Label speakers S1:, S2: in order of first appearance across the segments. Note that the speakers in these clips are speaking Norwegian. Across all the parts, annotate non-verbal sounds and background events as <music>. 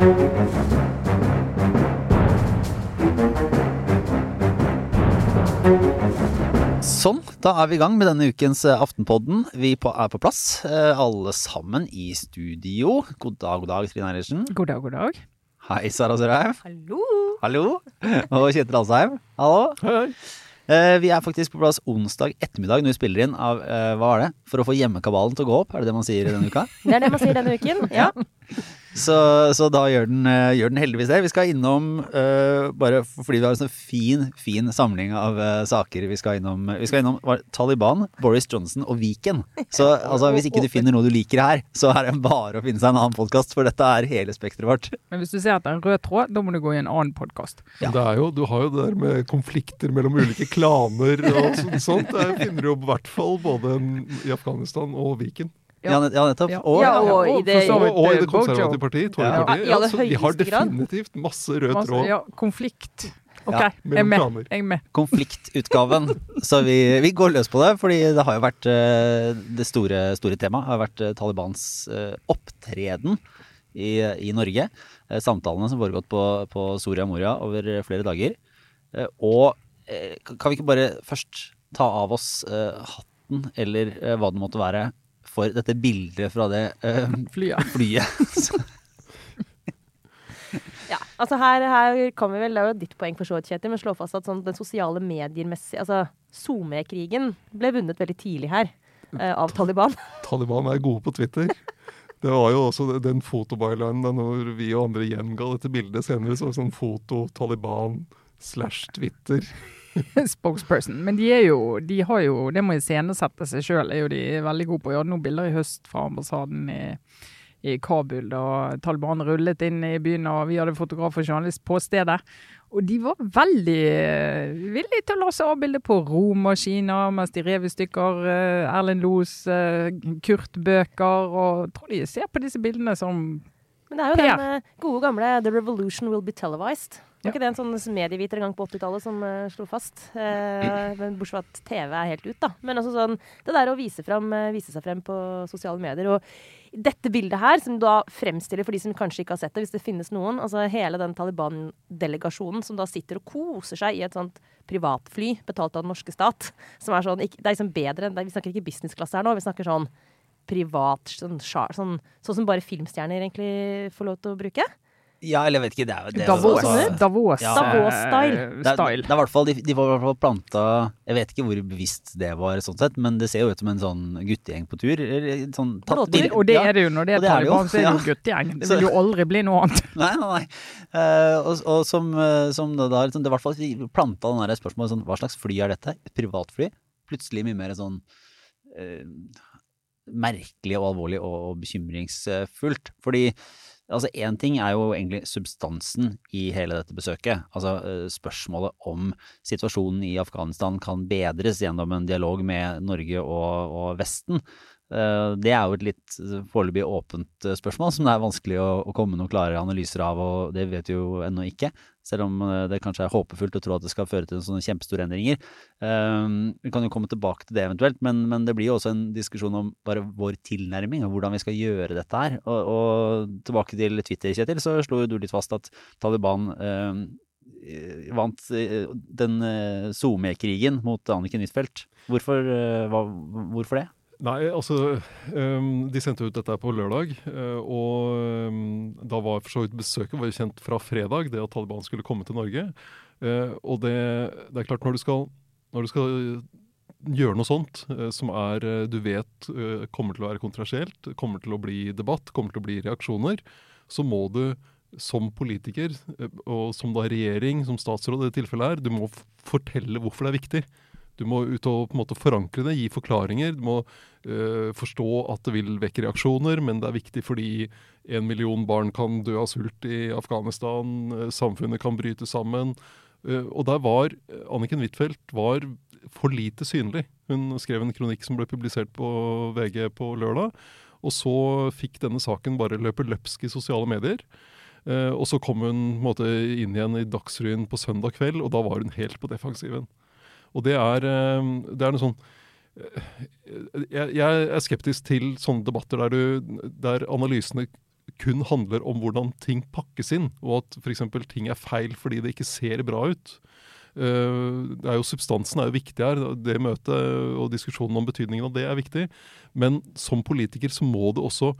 S1: Sånn, da er vi i gang med denne ukens eh, Aftenpodden. Vi på, er på plass, eh, alle sammen i studio. God dag, god dag, Trine Eilertsen.
S2: God dag, god dag.
S1: Hei, Sara Sørheim.
S3: Hallo!
S1: Hallo. Og Kjetil Alsheim. Hallo.
S4: Hei.
S1: Eh, vi er faktisk på plass onsdag ettermiddag når vi spiller inn av Hva var det? For å få hjemmekabalen til å gå opp, er det det man sier denne uka?
S3: Det er det man sier denne uken. Ja.
S1: Så, så da gjør den, eh, gjør den heldigvis det. Vi skal innom, uh, bare fordi vi har en sånn fin, fin samling av uh, saker vi skal innom. Vi skal innom var, Taliban, Boris Johnson og Viken. Så altså, hvis ikke du finner noe du liker her, så er det bare å finne seg en annen podkast, for dette er hele spekteret vårt.
S2: Men hvis du ser at det er en rød tråd, da må du gå i en annen podkast.
S1: Ja.
S4: Det er jo, du har jo det der med konflikter mellom ulike klaner og sånt. sånt. Der finner du jo i hvert fall både i Afghanistan og Viken.
S1: Ja, ja nettopp.
S2: Ja.
S1: Og,
S3: Ja, og i det-
S4: Og, og i Det
S2: Bojo.
S4: konservative
S1: Ja.
S4: Tory-partiet.
S3: I aller
S4: så de har definitivt masse rød
S2: Masse-
S4: tråd.
S2: Ja, konflikt. Ok,
S1: Ja,
S2: jeg er med. Jeg er med.
S1: konfliktutgaven. <laughs> Så vi, vi går løs på det, fordi det har jo vært eh, det store, store temaet har vært eh, Talibans eh, opptreden i, i Norge. Samtalene som foregått på, på Soria Moria over flere dager. Og kan vi ikke bare først ta av oss hatten, eller hva det måtte være, for dette bildet fra det uh,
S2: Flyet.
S1: flyet? <laughs>
S3: ja. Altså her, her kan vi vel, Det er jo ditt poeng for så vidt, Kjetil, men slå fast at sånn, den sosiale medier-messig Altså SoMe-krigen ble vunnet veldig tidlig her eh, av Taliban. <laughs>
S4: Taliban er gode på Twitter. Det var jo også den fotobylinen da når vi og andre gjenga dette bildet senere. Så var det sånn foto Taliban slash Twitter. <laughs>
S2: Spokesperson. Men de er jo, de har jo, det må iscenesette seg sjøl, er jo de veldig gode på. Jeg hadde noen bilder i høst fra ambassaden i, i Kabul da Taliban rullet inn i byen, og vi hadde fotograf og journalist på stedet. Og de var veldig eh, villige til å la seg avbilde på romaskiner mens de rev i stykker eh, Erlend Los eh, Kurt-bøker, og tror de ser på disse bildene som
S3: Men det er jo
S2: Per.
S3: den gode gamle 'The revolution will be televised'. Var ikke det en sånn medieviter en gang på 80-tallet som uh, slo fast? Uh, Bortsett fra at TV er helt ut, da. Men altså sånn, det der å vise, frem, uh, vise seg frem på sosiale medier. Og dette bildet her, som da fremstiller for de som kanskje ikke har sett det, hvis det finnes noen, altså hele den Taliban-delegasjonen som da sitter og koser seg i et sånt privatfly betalt av den norske stat, som er sånn, ikke, det er liksom bedre enn, vi snakker ikke businessklasse her nå, vi snakker sånn privat, sånn, sånn, sånn, sånn som bare filmstjerner egentlig får lov til å bruke.
S1: Ja, eller jeg vet ikke. Det er, det er
S2: Davos.
S1: altså-
S2: Davos,
S1: Ja.
S3: Davos-style.
S2: eh,
S1: Det er,
S2: style.
S1: det er i hvert fall, de, de var i hvert fall planta Jeg vet ikke hvor bevisst det var, sånn sett, men det ser jo ut som en sånn guttegjeng på tur. Sånn, tatt
S3: Blåtur.
S1: bilder-
S2: Og det er det jo når det
S1: Og
S2: er
S1: det er det jo,
S2: Taliban, så er det jo
S1: ja.
S2: guttegjeng. Det vil jo aldri bli noe annet. <laughs>
S1: Nei, nei, nei. Eh, og, og som, eh, som det, da, liksom, det var i hvert fall planta den der spørsmålet sånn, hva slags fly er dette? Et privatfly? Plutselig mye mer sånn eh, merkelig og alvorlig og, og bekymringsfullt. Fordi altså én ting er jo egentlig substansen i hele dette besøket. Altså eh, spørsmålet om situasjonen i Afghanistan kan bedres gjennom en dialog med Norge og, og Vesten. Eh, Det er jo et litt eh, foreløpig åpent eh, spørsmål som det er vanskelig å, komme noen klare analyser av, og det vet vi jo ennå ikke. Selv om det kanskje er håpefullt å tro at det skal føre til sånne kjempestore endringer. Vi kan jo komme tilbake til det eventuelt, men, men det blir jo også en diskusjon om bare vår tilnærming og hvordan vi skal gjøre dette her. Og, og tilbake til Twitter, Kjetil, så slo du litt fast at Taliban eh, vant den SoMe-krigen mot Anniken Huitfeldt. Hvorfor, hvorfor det?
S4: Nei, altså ehm, De sendte ut dette på lørdag, eh, og ehm, da var for så vidt besøket var kjent fra fredag, det at Taliban skulle komme til Norge. Eh, og det, det er klart, når du skal, når du skal gjøre noe sånt eh, som er eh, du vet eh, kommer til å være kontrasielt, kommer til å bli debatt, kommer til å bli reaksjoner, så må du som politiker, eh, og som da regjering, som statsråd i dette tilfellet her, du må fortelle hvorfor det er viktig. Du må ut og på en måte forankre det, gi forklaringer. Du må øh, forstå at det vil vekke reaksjoner, men det er viktig fordi en million barn kan dø av sult i Afghanistan, øh, samfunnet kan bryte sammen. Øh, og der var Anniken Huitfeldt var for lite synlig. Hun skrev en kronikk som ble publisert på VG på lørdag. Og så fikk denne saken bare løpe løpsk i sosiale medier. Eh, og så kom hun måte, inn igjen i Dagsrevyen på søndag kveld, og da var hun helt på defensiven. Og det er, eh, det er noe sånn eh, jeg, jeg er skeptisk til sånne debatter der, du, der analysene kun handler om hvordan ting pakkes inn, og at f.eks. ting er feil fordi det ikke ser bra ut. Uh, det er jo Substansen er jo viktig her. Det møtet og diskusjonen om betydningen av det er viktig. Men som politiker så må du også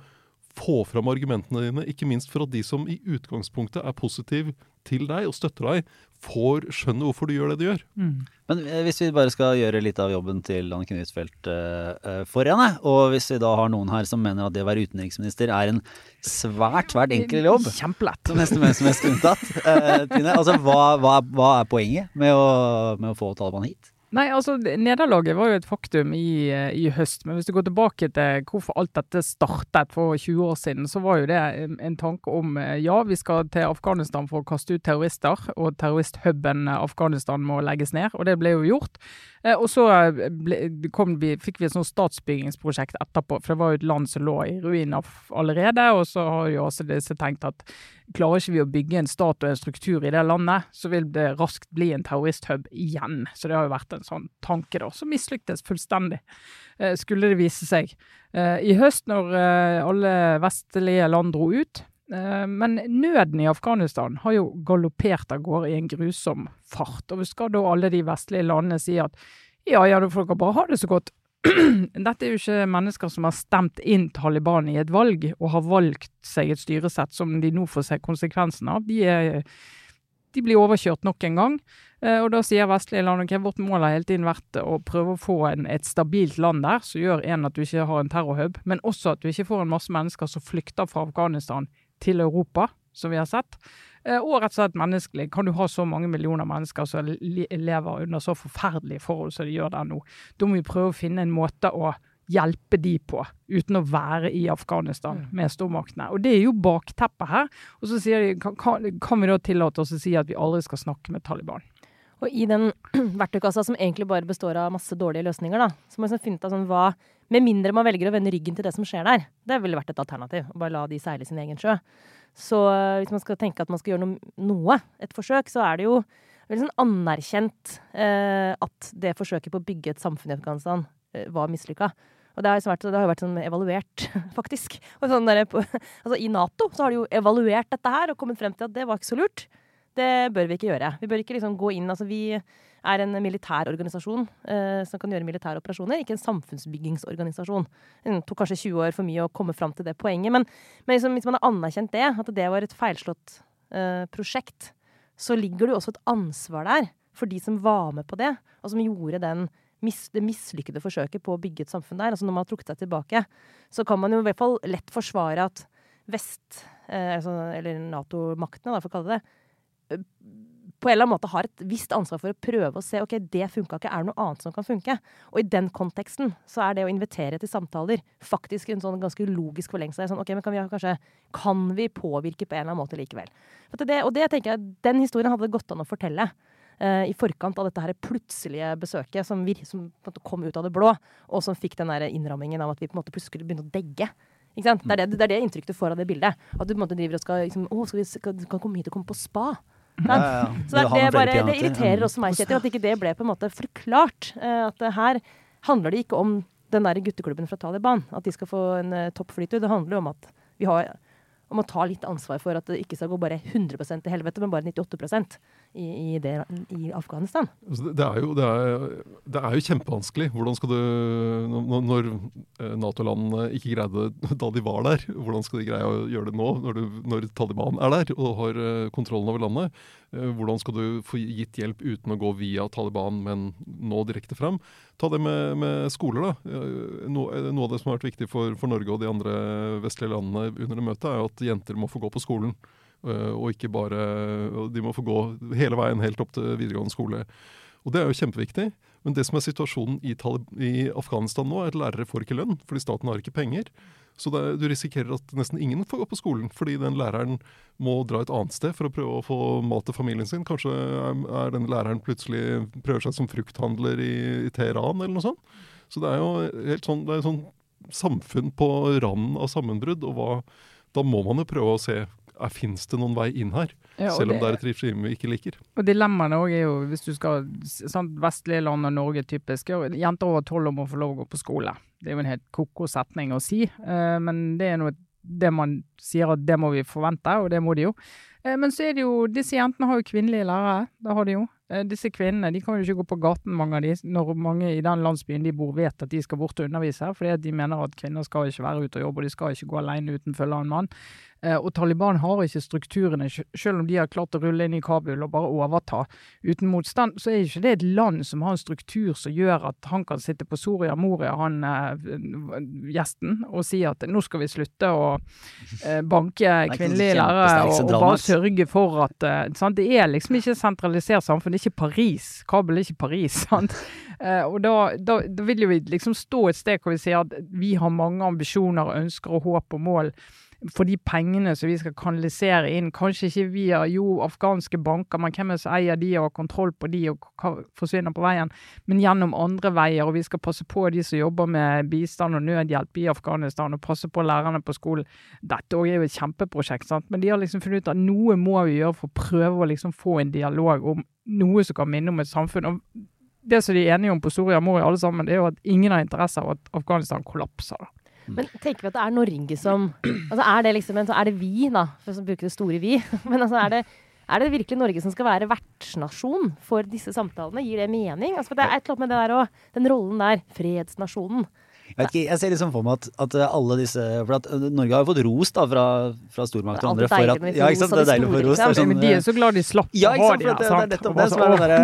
S4: få fram argumentene dine, ikke minst for at de som i utgangspunktet er positiv til deg og støtter deg, får skjønne hvorfor du gjør det du gjør.
S2: Mm.
S1: Men eh, hvis vi bare skal gjøre litt av jobben til Anniken Huitfeldt uh, for henne, og hvis vi da har noen her som mener at det å være utenriksminister er en svært, svært enkel jobb
S2: Kjempelett.
S1: Som nesten hvem som helst unntatt. Uh, Tine, altså hva, hva, hva, er poenget med å, med å få Taliban hit?
S2: Nei, altså Nederlaget var jo et faktum i, i, høst. Men hvis du går tilbake til hvorfor alt dette startet for 20 år siden, så var jo det en, en tanke om eh, ja, vi skal til Afghanistan for å kaste ut terrorister, og terroristhuben Afghanistan må legges ned. Og det ble jo gjort. Eh, og så ble, vi, fikk vi et sånt statsbyggingsprosjekt etterpå, for det var jo et land som lå i ruiner allerede. Og så har jo også disse tenkt at klarer ikke vi å bygge en stat og en struktur i det landet, så vil det raskt bli en terroristhub igjen. Så det har jo vært en sånn tanke, da, som mislyktes fullstendig, eh, skulle det vise seg. Eh, I høst, når alle vestlige land dro ut, men nøden i Afghanistan har jo galoppert av gårde i en grusom fart. Og skal da alle de vestlige landene si at ja, ja, da får bare ha det så godt. <clears throat> Dette er jo ikke mennesker som har stemt inn Taliban i et valg, og har valgt seg et styresett som de nå får se konsekvensen av. De, er, de blir overkjørt nok en gang. Og da sier vestlige land ok, vårt mål har hele tiden vært å prøve å få en, et stabilt land der, som gjør en at du ikke har en terrorhub, men også at du ikke får en masse mennesker som flykter fra Afghanistan til Europa, som vi har sett. Eh, og rett og slett menneskelig. Kan du ha så mange millioner mennesker som lever under så forferdelige forhold som de gjør der nå? Da må vi prøve å finne en måte å hjelpe de på, uten å være i Afghanistan mm. med stormaktene. Og Det er jo bakteppet her. Og så sier de, kan, kan vi da tillate oss å si at vi aldri skal snakke med Taliban?
S3: Og i den <clears throat> verktøykassa som egentlig bare består av masse dårlige løsninger, da, så må man liksom finne ut av sånn hva Med mindre man velger å vende ryggen til det som skjer der. Det ville vært et alternativ. Å bare la de seile sin egen sjø. Så eh, hvis man skal tenke at man skal gjøre noe, noe et forsøk, så er det jo veldig sånn anerkjent eh, at det forsøket på å bygge et samfunn i Afghanistan eh, var mislykka. Og det har, vært, det har jo vært sånn evaluert, <laughs> faktisk. Sånn der, på, <laughs> altså, I Nato så har de jo evaluert dette her og kommet frem til at det var ikke så lurt. Det bør vi ikke gjøre. Vi bør ikke liksom gå inn Altså, vi er en militær organisasjon eh, som kan gjøre militære operasjoner, ikke en samfunnsbyggingsorganisasjon. Det tok kanskje 20 år for mye å komme fram til det poenget, men, men liksom, hvis man har anerkjent det, at det var et feilslått eh, prosjekt, så ligger det jo også et ansvar der for de som var med på det, og som gjorde den det mislykkede forsøket på å bygge et samfunn der. Altså når man har trukket seg tilbake, så kan man jo i hvert fall lett forsvare at vest, eh, altså, eller Nato-maktene, for å kalle det, på en eller annen måte har et visst ansvar for å prøve å se ok, det funka ikke, er det noe annet som kan funke? Og i den konteksten så er det å invitere til samtaler faktisk en sånn ganske logisk forlengelse. Sånn, ok, men kan vi kanskje kan vi påvirke på en eller annen måte likevel? Det, og det tenker jeg, Den historien hadde det gått an å fortelle. Uh, I forkant av dette her plutselige besøket som, vi, som kom ut av det blå, og som fikk den der innrammingen av at vi på en måte plutselig skulle begynne å degge. Det er det, det, det inntrykket du får av det bildet. At du på en måte driver og skal liksom, Å, skal vi skal, kan komme hit og komme på spa? Så det, det, bare, det, irriterer også meg, Kjetil, at ikke det ble på en måte forklart. Uh, at her handler det ikke om den der gutteklubben fra Taliban, at de skal få en uh, toppflytur. Det handler jo om at vi har om å ta litt ansvar for at det ikke skal gå bare 100% til helvete, men bare 98 i, i, det, i Afghanistan.
S4: Altså, det er, jo, det, er, det er, jo, kjempevanskelig. Hvordan skal du, når eh, Nato-landene ikke greide det da de var der, hvordan skal de greie å gjøre det nå, når, du, når Taliban er der og har eh, kontrollen over landet? Eh, hvordan skal du få gitt hjelp uten å gå via Taliban, men nå direkte fram? Ta det med, med skoler, da. Noe, noe, av det som har vært viktig for, for Norge og de andre vestlige landene under det møtet, er at jenter må få gå på skolen. Eh, og ikke bare De må få gå hele veien helt opp til videregående skole. Og det er jo kjempeviktig. Men det som er situasjonen i, i Afghanistan nå, er at lærere får ikke lønn fordi staten har ikke penger. Så det, du risikerer at nesten ingen får gå på skolen, fordi den læreren må dra et annet sted for å prøve å få mat til familien sin. Kanskje er, den læreren plutselig prøver seg som frukthandler i, i Teheran, eller noe sånt. Så det er jo helt sånn, det er sånn samfunn på randen av sammenbrudd. og hva, Da må man jo prøve å se Fins det noen vei inn her? Ja, selv om det, det, er et regime vi ikke liker.
S2: Og Dilemmaene òg er jo, hvis du skal sånn Vestlige land og Norge typisk, jenter over tolv må få lov å gå på skole. Det er jo en helt ko-ko setning å si, uh, men det er noe det man sier at det må vi forvente, og det må de jo. Eh, men så er det jo Disse jentene har jo kvinnelige lærere. Det har de jo. Eh, disse kvinnene de kan jo ikke gå på gaten, mange av de, når mange i den landsbyen de bor vet at de skal bort og undervise, fordi de mener at kvinner skal ikke være ute og jobbe, og de skal ikke gå alene uten følge av en mann. Eh, og Taliban har ikke strukturene, selv om de har klart å rulle inn i Kabul og bare overta uten motstand, så er ikke det et land som har en struktur som gjør at han kan sitte på Soria Moria, han eh, gjesten, og si at nå skal vi slutte å banke kvinnelige lærere og, og, bare sørge for at sant? Det er liksom ikke sentralisert samfunn, ikke Paris. Kabel er ikke Paris. <laughs> sant? Eh, og da, da, da vil jo vi liksom stå et sted hvor vi sier at vi har mange ambisjoner, ønsker og håp og mål for de pengene som vi skal kanalisere inn, kanskje ikke via jo afghanske banker, men hvem er det som eier de og har kontroll på de og forsvinner på veien, men gjennom andre veier. Og vi skal passe på de som jobber med bistand og nødhjelp i Afghanistan, og passe på lærerne på skolen. Dette er jo et kjempeprosjekt, sant? men de har liksom funnet ut at noe må vi gjøre for å prøve å liksom få en dialog om noe som kan minne om et samfunn. og det som de er enige om på Soria Moria alle sammen, det er jo at ingen har interesse av at Afghanistan kollapser.
S3: Men tenker vi at det er Norge som altså Er det liksom så er det vi, da, for å bruke det store vi. <laughs> Men altså er det, er det virkelig Norge som skal være vertsnasjon for disse samtalene? Gir det mening? Altså, for det er et eller annet med det der og den rollen der. Fredsnasjonen.
S1: Jeg, ikke, jeg, ser liksom for meg at, at, alle disse For at Norge har jo fått ros da fra, fra stormakter og andre for at
S3: Ja, ikke sant. Det er deilig å få ros.
S2: Sånn, men de er så glad de slapp
S1: ja, å ha de her. Det, er nettopp det som er det derre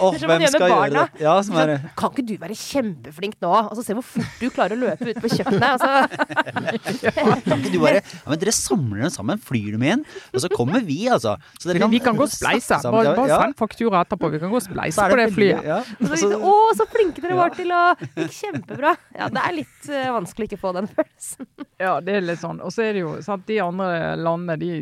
S1: Åh, hvem skal gjøre det? Ja, som er
S3: Kan ikke du være kjempeflink nå? Altså, se hvor fort du klarer å løpe ut på kjøkkenet. Altså. <laughs>
S1: kan ikke du bare Ja, men dere samler dem sammen, flyr dem igjen, og så kommer vi, altså.
S2: Så dere kan Vi kan gå og spleise. Bare, bare send faktura etterpå. Vi kan gå og spleise på det flyet. Ja.
S3: Å, så flinke dere var til å Gikk kjempebra. Ja, det er litt uh, vanskelig ikke få den <laughs> følelsen.
S2: ja, det er litt sånn. Og så er det jo sant, de andre landene de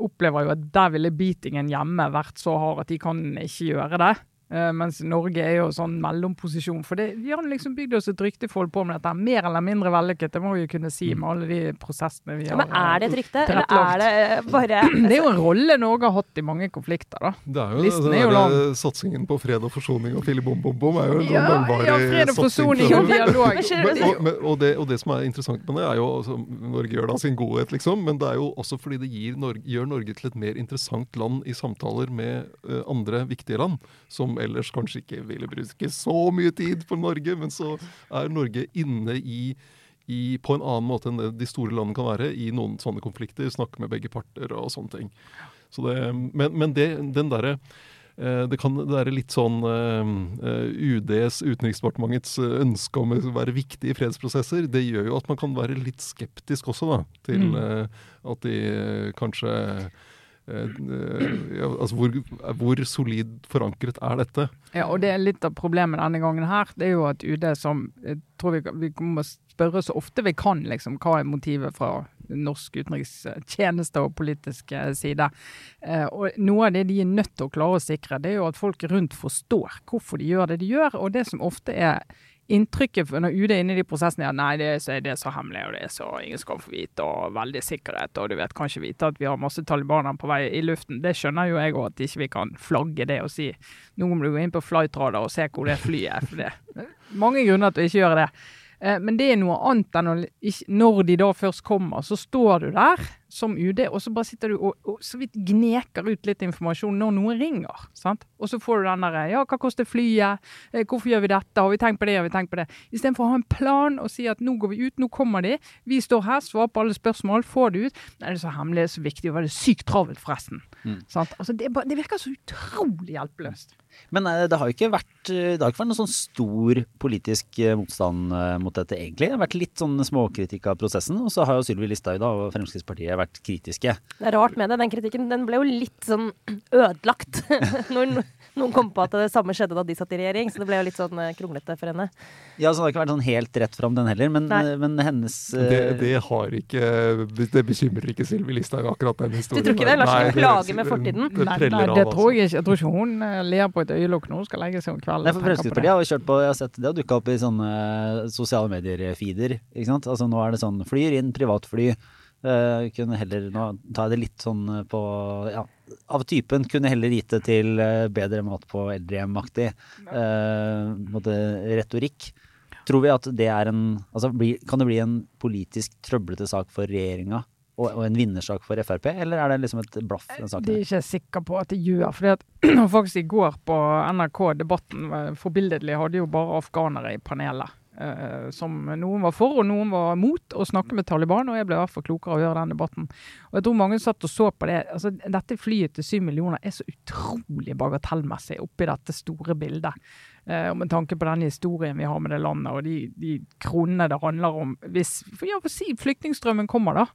S2: opplever jo at der ville beatingen hjemme vært så hard at de kan ikke gjøre det. Uh, mens Norge er jo sånn mellomposisjon. For det, vi har liksom bygd oss et rykte for å holde på med dette. Mer eller mindre vellykket, det må vi jo kunne si med alle de prosessene vi har.
S3: Men er det et rykte, eller er det eh, bare <clears throat>
S2: Det er jo en rolle Norge har hatt i mange konflikter, da.
S4: Det er jo, Listen er jo lang. Satsingen på fred og forsoning og filibom-bom-bom er jo en ja, langvarig
S2: ja, fred og forsoning og dialog.
S4: men, og, men, og, det, og, det, som er interessant med det, er jo altså, Norge gjør da sin godhet, liksom, men det er jo også fordi det Norge, gjør Norge til et mer interessant land i samtaler med uh, andre viktige land. som ellers kanskje ikke ville bruke så mye tid på Norge, men så er Norge inne i, i, på en annen måte enn det de store landene kan være i noen sånne konflikter. Snakke med begge parter og sånne ting. Så det, men, men det, den derre eh, det kan være litt sånn uh, UDs, Utenriksdepartementets ønske om å være viktig i fredsprosesser. Det gjør jo at man kan være litt skeptisk også, da, til uh, at de kanskje Eh, altså hvor, hvor, solid forankret er dette?
S2: Ja, og det er Litt av problemet denne gangen her, det er jo at UD som jeg tror vi, vi må spørre så ofte vi kan, liksom, hva er motivet fra norsk utenrikstjeneste og politisk side. Eh, og Noe av det de er nødt til å klare å sikre, det er jo at folk rundt forstår hvorfor de gjør det de gjør. og det som ofte er inntrykket når UD er inne i de prosessene at nei, det er, så, det er så hemmelig, og det er så ingen skal få vite, og veldig sikkerhet, og du vet, kan ikke vite at vi har masse talibanere på vei i luften. Det skjønner jo jeg òg, at ikke vi kan flagge det og si nå må du gå inn på Flightradar og se hvor det flyet er. for det. Mange grunner til å ikke gjøre det. Eh, men det er noe annet enn når de da først kommer, så står du der som UD, og så bare sitter du og, og så vidt gneker ut litt informasjon når noen ringer. sant? Og så får du den derre Ja, hva koster flyet? Eh, hvorfor gjør vi dette? Har vi tenkt på det? Har vi tenkt på det? Istedenfor å ha en plan og si at nå går vi ut, nå kommer de. Vi står her, svarer på alle spørsmål, får det ut. Nei, det er så hemmelig, det er så viktig, og det er sykt travelt, forresten. Mm. Altså, det, bare, det virker så utrolig hjelpeløst.
S1: Men eh, det har jo ikke vært, eh, det har ikke vært noen sånn stor politisk motstand mot dette, egentlig. Det har vært litt sånn småkritikk av prosessen, og så har jo Sylvi Listhaug og Fremskrittspartiet vært kritiske.
S3: Det er rart med det. Den kritikken den ble jo litt sånn ødelagt <laughs> når noen kom på at det samme skjedde da de satt i regjering, så det ble jo litt sånn eh, kronglete for henne.
S1: Ja, så det har ikke vært sånn helt rett fram, den heller, men, men hennes
S4: det, eh, det, har ikke Det bekymrer ikke Sylvi Listhaug, akkurat den historien.
S3: Du tror ikke det? Lar seg plage med fortiden?
S2: Det, det, nei, det tror jeg ikke. Jeg tror ikke hun eh, ler på et øyelokk nå skal legge seg om kvelden.
S1: Nei, for Fremskrittspartiet har jo kjørt på, jeg har sett det har dukka opp i sånne sosiale medier-feeder, ikke sant. Altså nå er det sånn flyr inn privatfly. Uh, kunne heller, nå tar jeg det litt sånn på ja, av typen kunne heller gitt det til uh, bedre mat på eldrehjem-aktig uh, retorikk. Tror vi at det er en altså, bli, Kan det bli en politisk trøblete sak for regjeringa? Og, og en vinnersak for Frp, eller er det liksom et blaff? den saken?
S2: Det er ikke jeg sikker på at det gjør. fordi at <clears throat> faktisk i går på NRK Debatten eh, forbilledlig hadde jo bare afghanere i panelet. Eh, som noen var for og noen var mot å snakke med Taliban, og jeg ble i hvert fall klokere av å høre den debatten. Og jeg tror mange satt og så på det. altså Dette flyet til syv millioner er så utrolig bagatellmessig oppi dette store bildet. Eh, med tanke på den historien vi har med det landet, og de, de kronene det handler om hvis for, ja, for si flyktningstrømmen kommer, da.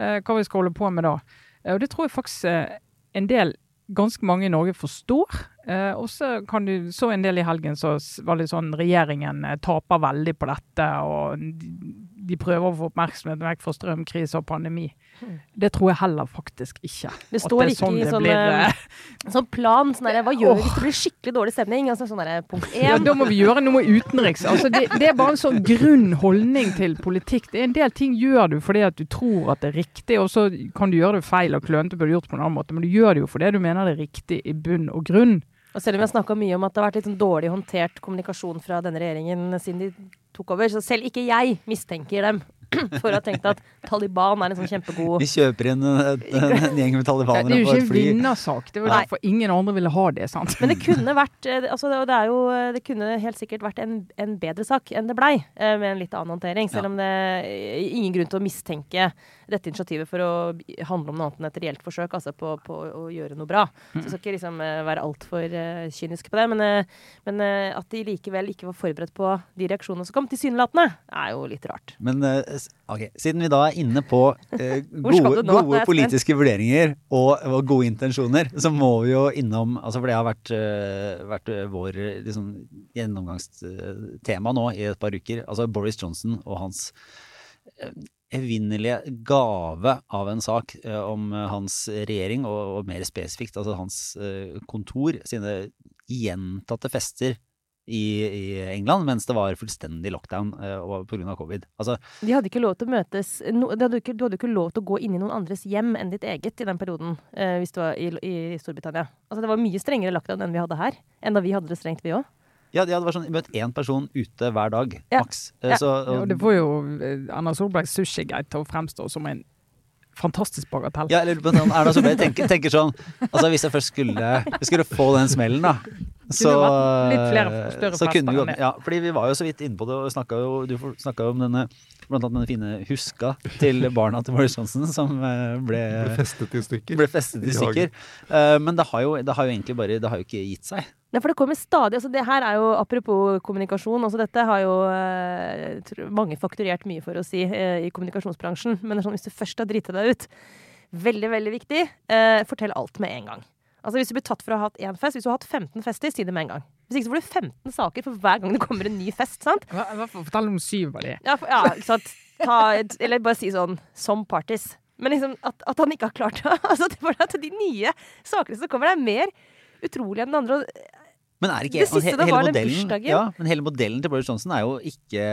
S2: Eh, hva vi skal holde på med da. Eh, og det tror jeg faktisk eh, en del, ganske mange i Norge forstår. Eh, og så kan du, så en del i helgen så var det sånn regjeringen eh, taper veldig på dette, og de, de prøver å få oppmerksomhet vekk fra strømkrise og pandemi. Det tror jeg heller faktisk ikke.
S3: Det står
S2: er
S3: ikke i
S2: det
S3: sånn,
S2: blir,
S3: eh, Sånn plan. Sånn der, hva gjør vi hvis det blir skikkelig dårlig stemning? Altså, sånn der, punkt <laughs>
S2: Ja, da må vi gjøre noe utenriks. Altså, det, det er bare en sånn grunn holdning til politikk. Det er En del ting gjør du fordi at du tror at det er riktig, og så kan du gjøre det feil og klønete burde gjort på en annen måte, men du gjør det jo fordi du mener det er riktig i bunn og grunn.
S3: Og selv om vi har snakka mye om at det har vært litt sånn dårlig håndtert kommunikasjon fra denne regjeringen siden de tok over, så selv ikke jeg mistenker dem <clears throat> for å ha tenkt at Taliban er en sånn kjempegod
S1: Vi kjøper inn en, en gjeng med
S2: Det
S1: talibanere
S2: er jo
S1: på
S2: ikke
S1: et
S2: en
S1: fly.
S2: vinnersak. Det var
S3: Nei.
S2: derfor ingen andre ville ha det. sant?
S3: Men det kunne vært eh, altså det, det er jo, det kunne helt sikkert vært en, en bedre sak enn det blei, eh, med en litt annen håndtering. Selv om det er ingen grunn til å mistenke dette initiativet for å handle om noe annet enn et reelt forsøk altså på, på å gjøre noe bra. Så jeg skal ikke liksom eh, være altfor uh, kynisk på det. Men, uh, men uh, at de likevel ikke var forberedt på de reaksjonene som kom, tilsynelatende, er jo litt rart.
S1: Men eh, s- siden vi da er inne på eh, <laughs> gode, gode politiske vurderinger og, og gode intensjoner, så må vi jo innom altså For det har vært, eh, vært eh, vår eh, liksom, gjennomgangstema nå i et par uker. Altså Boris Johnson og hans eh, evinnelige gave av en sak eh, om eh, hans regjering, og, og mer spesifikt altså hans eh, kontor, sine gjentatte fester i, i England mens det var fullstendig lockdown og pga. covid. Altså,
S3: De hadde ikke lov til å møtes no, de hadde ikke, Du hadde ikke lov til å gå inn i noen andres hjem enn ditt eget i den perioden, eh, hvis du var i, i Storbritannia. Altså Det var mye strengere lockdown enn vi hadde her. Enn da vi hadde det strengt, vi òg.
S1: Ja, de hadde vært sånn, møtt én person ute hver dag,
S3: Ja.
S1: maks. Eh,
S3: Ja.
S1: Så,
S2: Og det får jo Anna Erna Solbergs sushigate til å fremstå som en fantastisk bagatell.
S1: ja, eller Erna Solberg tenker, tenker sånn Altså Hvis jeg først skulle, skulle få den smellen, da så,
S2: litt flere større
S1: så kunne vi ja, fordi vi var jo så vidt inne på det og snakka jo Du snakka jo om denne blant annet denne fine huska til <laughs> barna til Boris Johnson som eh, ble,
S4: Ble festet i stykker.
S1: ble festet i stykker. Eh, Men det har, jo, det har jo egentlig bare Det har jo ikke gitt seg.
S3: Nei, for det kommer stadig altså Det her er jo apropos kommunikasjon. altså Dette har jo eh, tror mange fakturert mye for å si i kommunikasjonsbransjen. Men det er sånn, hvis du først har driti deg ut, veldig, veldig viktig, eh, fortell alt med en gang. Altså Hvis du blir tatt for å ha hatt én fest, hvis du har hatt 15 fester, si det med en gang. Hvis ikke så får du 15 saker for hver gang det kommer en ny fest. sant?
S2: Hva, hva, fortell om syv av de.
S3: Ja, for, ja ikke sant. Ta, et- eller bare si sånn som parties. Men liksom at, at han ikke har klart det. <laughs> Altså, det var at de nye sakene som kommer, er mer utrolig enn den andre.
S1: Men er ikke
S3: Det siste
S1: det
S3: var den bursdagen.
S1: ja, men hele modellen til Boris Johnson er jo ikke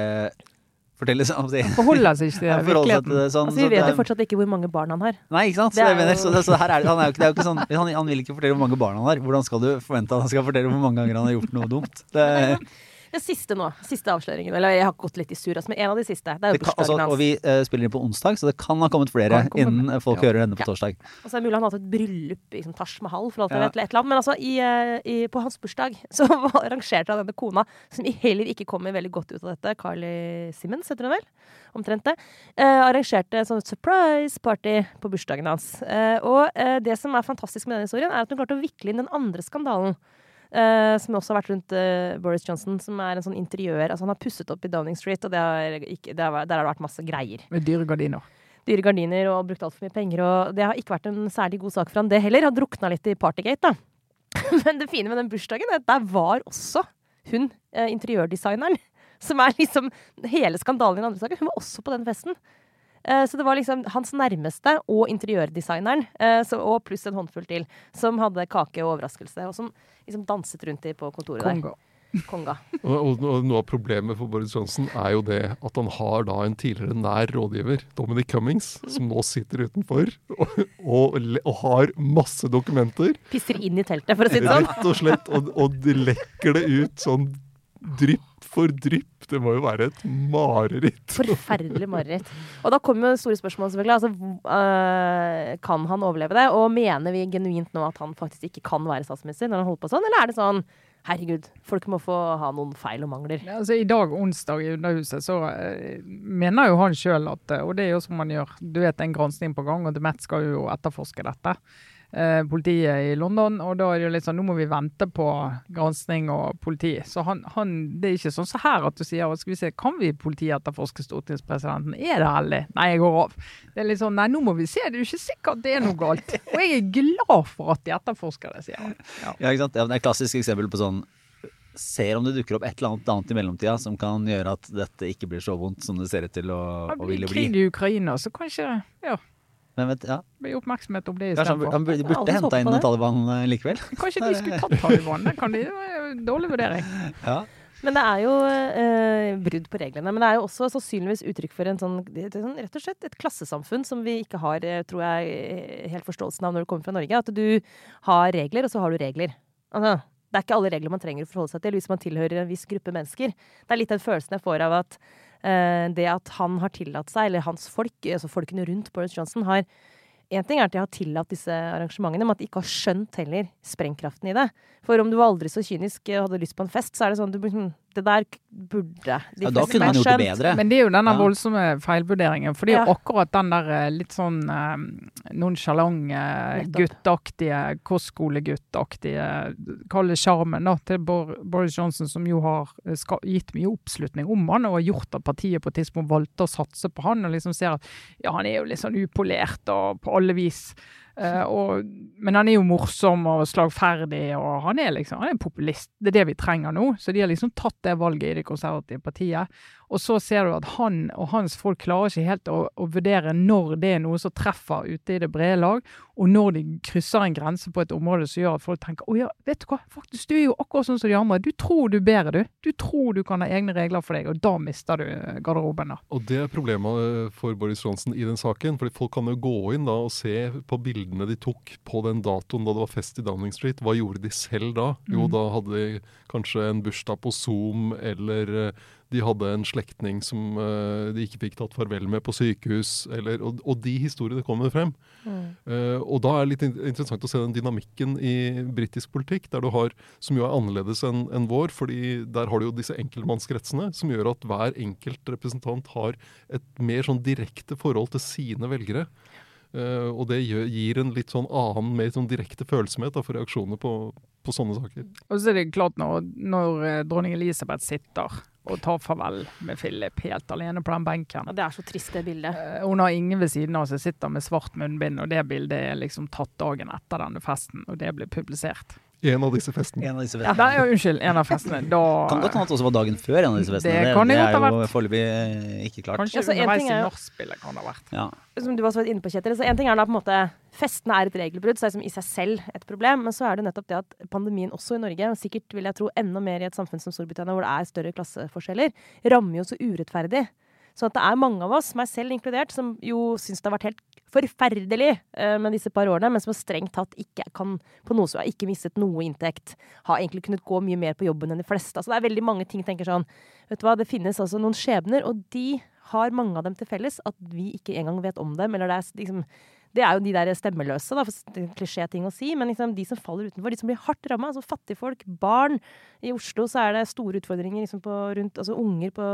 S1: Fortelle sånn om det.
S2: Forholder seg ikke til <laughs>
S1: Forholde
S2: virkeligheten.
S1: det sånn.
S3: Altså, vi vet jo fortsatt ikke hvor mange barn han har.
S1: Nei, ikke sant? Så,
S3: Det er
S1: mener,
S3: jo-
S1: så, så her er, han, er jo ikke, det er jo ikke sånn, han, han vil ikke fortelle hvor mange barn han har. Hvordan skal du forvente at han skal fortelle hvor mange ganger han har gjort noe dumt? Det,
S3: Det siste nå. Siste avsløringen. Eller jeg har gått litt i surr, altså, men en av de siste. Det er
S1: det
S3: jo
S1: bursdagen altså,
S3: bursdagen
S1: og vi uh, spiller inn på onsdag, så det kan ha kommet flere
S2: komme
S1: innen
S2: med.
S1: folk
S2: Ja.
S1: hører denne på
S3: Ja.
S1: torsdag.
S3: Og så er det mulig han har hatt et bryllup i liksom, Taj Mahal, for alt jeg
S1: Ja.
S3: vet, eller et eller annet. Men altså, i, eh, i, på hans bursdag <laughs> så arrangerte han denne kona, som heller ikke kommer veldig godt ut av dette, Carly Simmons, heter hun vel? Omtrent det. Uh, arrangerte sånn surprise party på bursdagen hans. Uh, og eh, det som er fantastisk med denne historien, er at hun klarte å vikle inn den andre skandalen. Eh, som også har vært rundt uh, Boris Johnson, som er en sånn interiør Altså, han har pusset opp i Downing Street, og det har ikke, det har, der har det vært masse greier
S2: Med dyre gardiner.
S3: dyre gardiner og brukt altfor mye penger. Og det har ikke vært en særlig god sak for han, det heller. Har drukna litt i Partygate, da. <laughs> Men det fine med den bursdagen er at der var også hun, uh, interiørdesigneren, som er liksom hele skandalen i den andre saken. Hun var også på den festen. Eh, Så det var liksom hans nærmeste og interiørdesigneren, eh, så- og pluss en håndfull til, som hadde kake og overraskelse, og som liksom danset rundt i på kontoret
S2: Konga.
S3: der. Konga. <laughs>
S4: Og, og, og noe av problemet for Boris Johnson er jo det at han har da en tidligere nær rådgiver, Dominic Cummings, som nå sitter utenfor og, og, og har masse dokumenter.
S3: Pisser inn i teltet, for å si det sånn.
S4: Rett og slett. Og, og lekker det ut sånn drypp for drypp! Det må jo være et mareritt.
S3: Forferdelig mareritt. Og da kommer jo det store spørsmålet, selvfølgelig. Altså, øh, kan han overleve det? Og mener vi genuint nå at han faktisk ikke kan være statsminister når han holder på sånn, eller er det sånn herregud, folk må få ha noen feil og mangler?
S2: Ja, Altså, I dag, onsdag, i Underhuset, så eh, mener jo han sjøl at eh, Og det er jo som man gjør. Du vet, en gransking på gang, og Met skal jo etterforske dette. Eh, politiet i London, og da er det jo litt sånn Nå må vi vente på gransking og politi. Så han, han Det er ikke sånn så her at du sier Skal vi se, kan vi politiet etterforske stortingspresidenten? Er det heldig? Nei, jeg går av. Det er litt sånn Nei, nå må vi se. Det er jo ikke sikkert det er noe galt. Og jeg er glad for at de etterforsker det, sier han. Ja.
S1: Ja, ikke sant? Ja, det er et klassisk eksempel på sånn Ser om det dukker opp et eller annet annet i mellomtida som kan gjøre at dette ikke blir så vondt som det ser ut til å, å ville bli.
S2: krig i Ukraina, så kanskje ja,
S1: Men vet, ja,
S2: det blir oppmerksomhet om det istedenfor.
S1: han burde, burde henta inn
S3: det.
S1: Taliban eh, likevel.
S2: Kanskje de skulle tatt Taliban? Det kan de, det var en dårlig vurdering. <laughs>
S1: Ja.
S3: Men det er jo eh, brudd på reglene. Men det er jo også sannsynligvis uttrykk for en sånn, det sånn rett og slett et klassesamfunn som vi ikke har, eh, tror jeg, eh, helt forståelsen av når du kommer fra Norge. At du har regler, og så har du regler. Altså, det er ikke alle regler man trenger å forholde seg til hvis man tilhører en viss gruppe mennesker. Det er litt den følelsen jeg får av at det at han har tillatt seg, eller hans folk, altså folkene rundt Boris Johnson, har en ting er at de har tillatt disse arrangementene, men at de ikke har skjønt heller sprengkraften i det. For om du var aldri så kynisk og hadde lyst på en fest, så er det sånn at du, hm, Det der burde de
S1: Ja, da kunne man gjort det bedre.
S2: Men det er jo denne
S1: Ja.
S2: voldsomme feilvurderingen. For det er jo
S3: Ja.
S2: akkurat den der eh, litt sånn eh, nonsjalant, eh,
S3: gutteaktige,
S2: guttaktige, kostskoleguttaktige Kall det sjarmen til Boris Johnson, som jo har eh, ska gitt mye oppslutning om han, og har gjort at partiet på et tidspunkt valgte å satse på han, og liksom ser at ja, han er jo litt sånn upolert og på alle vis. Eh, og, men han er jo morsom og slagferdig, og han er liksom han er populist. Det er det vi trenger nå. Så de har liksom tatt det valget i det konservative partiet. Og så ser du at han og hans folk klarer ikke helt å, å vurdere når det er noe som treffer ute i det brede lag, og når de krysser en grense på et område som gjør at folk tenker å ja, vet du hva, faktisk du er jo akkurat sånn som de andre. Du tror du bedre, du. Du tror du kan ha egne regler for deg, og da mister du eh, garderoben, da.
S4: Og det er problemet eh, for Boris Johnson i den saken. fordi Folk kan jo gå inn da og se på bildene de tok på den datoen da det var fest i Downing Street. Hva gjorde de selv da? Jo,
S2: Mm.
S4: da hadde de kanskje en bursdag på Zoom, eller eh, de hadde en slektning som uh, de ikke fikk tatt farvel med på sykehus. Eller, og, og de historiene kommer frem.
S3: Mm.
S4: Uh, og da er det litt interessant å se den dynamikken i britisk politikk, der du har, som jo er annerledes enn en vår. fordi der har du jo disse enkeltmannskretsene, som gjør at hver enkelt representant har et mer sånn direkte forhold til sine velgere. Uh, og det gjør, gir en litt sånn annen, mer sånn direkte følsomhet da, for reaksjoner på, på sånne saker.
S2: Og så er det klart når, når dronning Elisabeth sitter og tar farvel med Philip helt alene på den benken.
S3: Og det er så trist, det bildet.
S2: Eh, Hun har ingen ved siden av seg, sitter med svart munnbind, og det bildet er liksom tatt dagen etter denne festen, og det blir publisert.
S4: En av disse festene.
S1: En av disse festene.
S2: ja, unnskyld, en av festene. Da
S1: Kan godt hende at det også var dagen før en av disse festene.
S2: Det kan det godt
S1: er jo
S2: vært.
S1: foreløpig eh, ikke klart.
S2: Kanskje
S3: Altså,
S2: underveis i
S3: er
S2: nachspielet kan det ha vært.
S1: Ja.
S3: som du var så vidt inne på, Kjetil. Så en ting er da på en måte Festene er et regelbrudd, så det er som i seg selv et problem. Men så er det nettopp det at pandemien også i Norge, og sikkert vil jeg tro enda mer i et samfunn som Storbritannia, hvor det er større klasseforskjeller, rammer jo så urettferdig. Så det er mange av oss, meg selv inkludert, som jo syns det har vært helt forferdelig eh, med disse par årene, men som strengt tatt ikke kan på noe som har ikke mistet noe inntekt. Har egentlig kunnet gå mye mer på jobben enn de fleste. Altså det er veldig mange ting tenker sånn Vet du hva, det finnes altså noen skjebner, og de har mange av dem til felles at vi ikke engang vet om dem. Eller det er liksom det er jo de der stemmeløse, da, for klisjé-ting å si. Men liksom de som faller utenfor, de som blir hardt ramma, altså fattigfolk, barn. I Oslo så er det store utfordringer liksom på, rundt altså unger på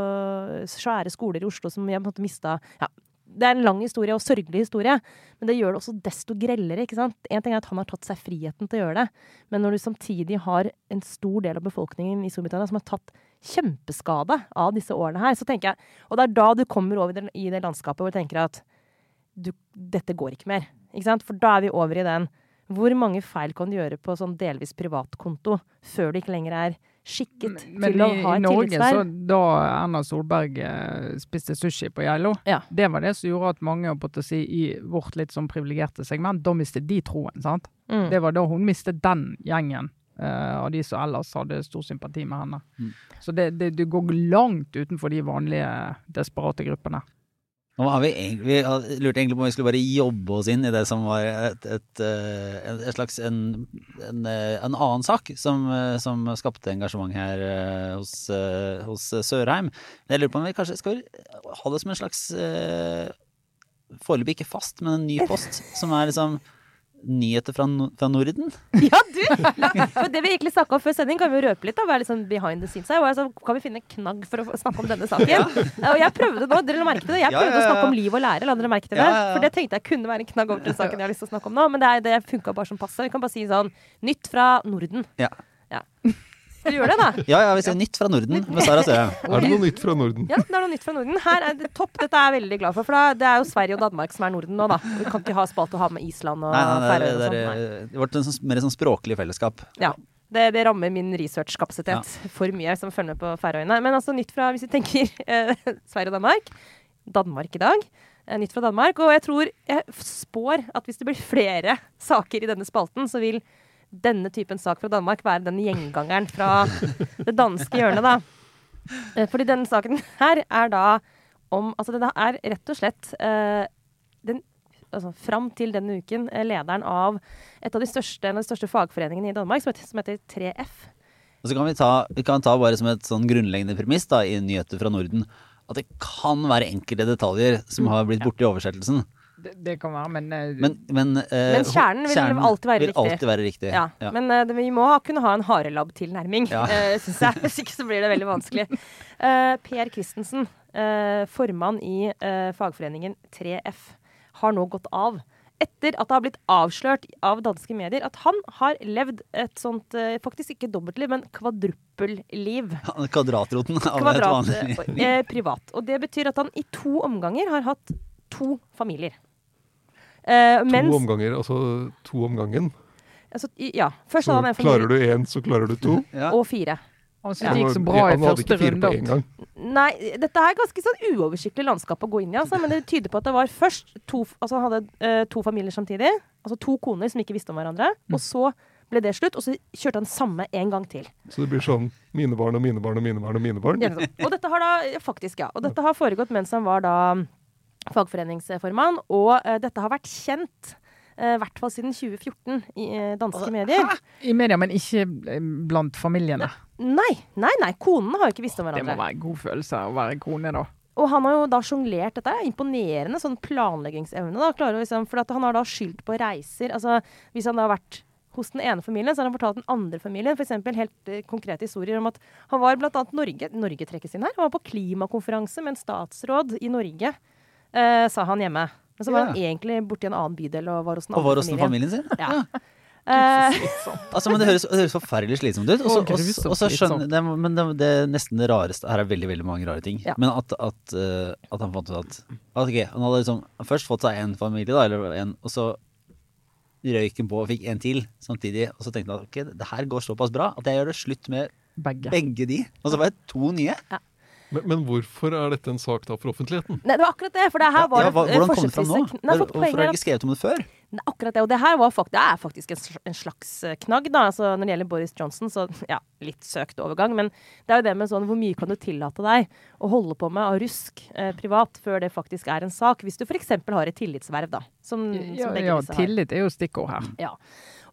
S3: svære skoler i Oslo som har på en måte mista ja, det er en lang historie og sørgelig historie, men det gjør det også desto grellere. ikke sant? En ting er at han har tatt seg friheten til å gjøre det, men når du samtidig har en stor del av befolkningen i Storbritannia som har tatt kjempeskade av disse årene her, så tenker jeg Og det er da du kommer over i det landskapet hvor du tenker at du, dette går ikke mer. Ikke sant? For da er vi over i den Hvor mange feil kan du gjøre på sånn delvis privatkonto før du ikke lenger er skikket
S2: Men
S3: til å
S2: i,
S3: ha
S2: i
S3: et
S2: Norge, så da Erna Solberg eh, spiste sushi på Geilo,
S3: Ja.
S2: det var det som gjorde at mange på å si, i vårt litt sånn privilegerte segment, da mistet de troen. sant?
S3: Mm.
S2: Det var da hun mistet den gjengen eh, av de som ellers hadde stor sympati med henne.
S1: Mm.
S2: Så det, det, det, går langt utenfor de vanlige desperate gruppene.
S1: Nå har vi, egentlig, vi lurte egentlig på om vi skulle bare jobbe oss inn i det som var et, et, et, en- et slags en, en, eh, en annen sak som, eh, som skapte engasjement her eh, hos, eh, hos Sørheim. Men jeg lurer på om vi kanskje skal ha det som en slags eh, Foreløpig ikke fast, men en ny post som er liksom nyheter fra, fra Norden. <laughs>
S3: Ja, du! For det vi egentlig snakka om før sending, kan vi jo røpe litt. da, være litt sånn behind the scenes her. Og jeg kan vi finne en knagg for å snakke om denne saken? Ja, Og jeg prøvde nå, dere merket det. Jeg prøvde
S1: ja, ja.
S3: å snakke om liv og lære. La dere merke til det? For det tenkte jeg kunne være en knagg over til saken jeg har lyst til å snakke om nå. Men det, er- det funka bare som passe. Vi kan bare si sånn Nytt fra Norden.
S1: Ja.
S3: Du gjør det, da?
S1: Ja, ja, vi ser nytt fra Norden med Sara Sørheim.
S4: Er det noe nytt fra Norden?
S3: Ja, det er noe nytt fra Norden. Her er det topp. Dette er jeg veldig glad for. For det er jo Sverige og Danmark som er Norden nå, da. Vi kan ikke ha spalt å ha med Island og Færøyene
S1: det,
S3: og
S1: det,
S3: sånn.
S1: er, det ble en sånn, mer sånn språklig fellesskap.
S3: Ja. Det, det rammer min researchkapasitet for mye, som følger med på Færøyene. Men altså nytt fra, hvis vi tenker <laughs> eh, Sverige og Danmark. Danmark i dag. Eh, nytt fra Danmark. Og jeg tror jeg spår at hvis det blir flere saker i denne spalten, så vil denne typen sak fra Danmark være den gjengangeren fra det danske hjørnet, da. Eh, Fordi denne saken her er da om Altså, det er rett og slett eh, den altså, fram til denne uken eh, lederen av et av de største, en av de største fagforeningene i Danmark, som heter, som heter 3F.
S1: Og så kan vi ta, vi kan ta bare som et sånn grunnleggende premiss da, i nyheter fra Norden, at det kan være enkelte detaljer som har blitt borte i oversettelsen.
S2: Det, det kan være, men, eh,
S1: Men, men, eh,
S3: Men kjernen vil alltid være
S1: vil
S3: riktig.
S1: alltid være riktig.
S3: Ja,
S1: Ja.
S3: Men eh, det, vi må ha, kunne ha en harelabb-tilnærming,
S1: Ja.
S3: uh, syns jeg. Hvis ikke så blir det veldig vanskelig. Eh, per Christensen, eh, formann i eh, fagforeningen 3F, har nå gått av. Etter at det har blitt avslørt av danske medier at han har levd et sånt, eh, faktisk ikke dobbeltliv, men kvadruppelliv. <laughs>
S1: Kvadratroten av et vanlig liv.
S3: eh, privat. Og det betyr at han i to omganger har hatt to familier. Eh,
S4: To
S3: mens,
S4: omganger, altså to om gangen.
S3: altså, ja, først
S4: Så
S3: hadde han en
S4: klarer du én, så klarer du to. <laughs>
S1: Ja.
S3: og fire.
S2: han syntes
S3: Ja.
S2: det gikk så bra i første runde.
S3: Nei, dette er ganske sånn uoversiktlig landskap å gå inn i, altså, men det tyder på at det var først to, altså han hadde uh, to familier samtidig. Altså to koner som ikke visste om hverandre. Og så ble det slutt, og så kjørte han samme en gang til.
S4: Så det blir sånn mine barn og mine barn og mine barn og mine barn.
S3: Ja, sånn. Og dette har da, faktisk, ja. Og dette har foregått mens han var da fagforeningsformann, og eh, dette har vært kjent. eh, I hvert fall siden 2014 i eh, danske medier.
S2: I media, men ikke blant familiene.
S3: Nei, nei, nei. Konene har jo ikke visst om hverandre.
S2: Det må være en god følelse å være kone, da.
S3: Og han har jo da sjonglert dette. er Imponerende sånn planleggingsevne. da, klarer liksom, For at han har da skyldt på reiser. altså Hvis han da har vært hos den ene familien, så har han fortalt den andre familien f.eks. helt eh, konkrete historier om at han var bl.a. Norge Norge trekkes inn her. Han var på klimakonferanse med en statsråd i Norge, eh, sa han hjemme. Men så var han egentlig borti en annen bydel og var hos den
S1: Og var
S3: andre
S1: hos den
S3: familien.
S1: familien sin?
S3: Ja. <laughs> Eh,
S1: Altså, men det høres, det høres forferdelig slitsomt ut. Og så-
S2: Og
S1: så skjønner det, Men det, det er nesten det rareste Her er veldig veldig mange rare ting.
S3: Ja.
S1: Men at, at, eh, at han fant ut at, at ok, Han hadde liksom først fått seg en familie, da, eller en, og så røyk han på og fikk en til samtidig. Og så tenkte han at ok, det her går såpass bra at jeg gjør det slutt med
S2: Begge.
S1: begge de. Og så var det to nye.
S4: Men, men hvorfor er dette en sak da for offentligheten?
S3: nei, det var akkurat det. For det her var
S1: Ja, hva,
S3: eh,
S1: hvordan kom det fram nå?
S3: Nei,
S1: Hvorfor har
S3: er
S1: dere ikke skrevet om det før?
S3: Nei, akkurat det. Og det her var fakt det er faktisk en, slags eh, knagg, da. Altså, når det gjelder Boris Johnson, så ja, litt søkt overgang. Men det er jo det med sånn hvor mye kan du tillate deg å holde på med av rusk eh, privat før det faktisk er en sak. Hvis du f.eks. har et tillitsverv, da. Som,
S2: Ja,
S3: som begge
S2: ja,
S3: disse har.
S2: tillit er jo stikkord her.
S3: Ja.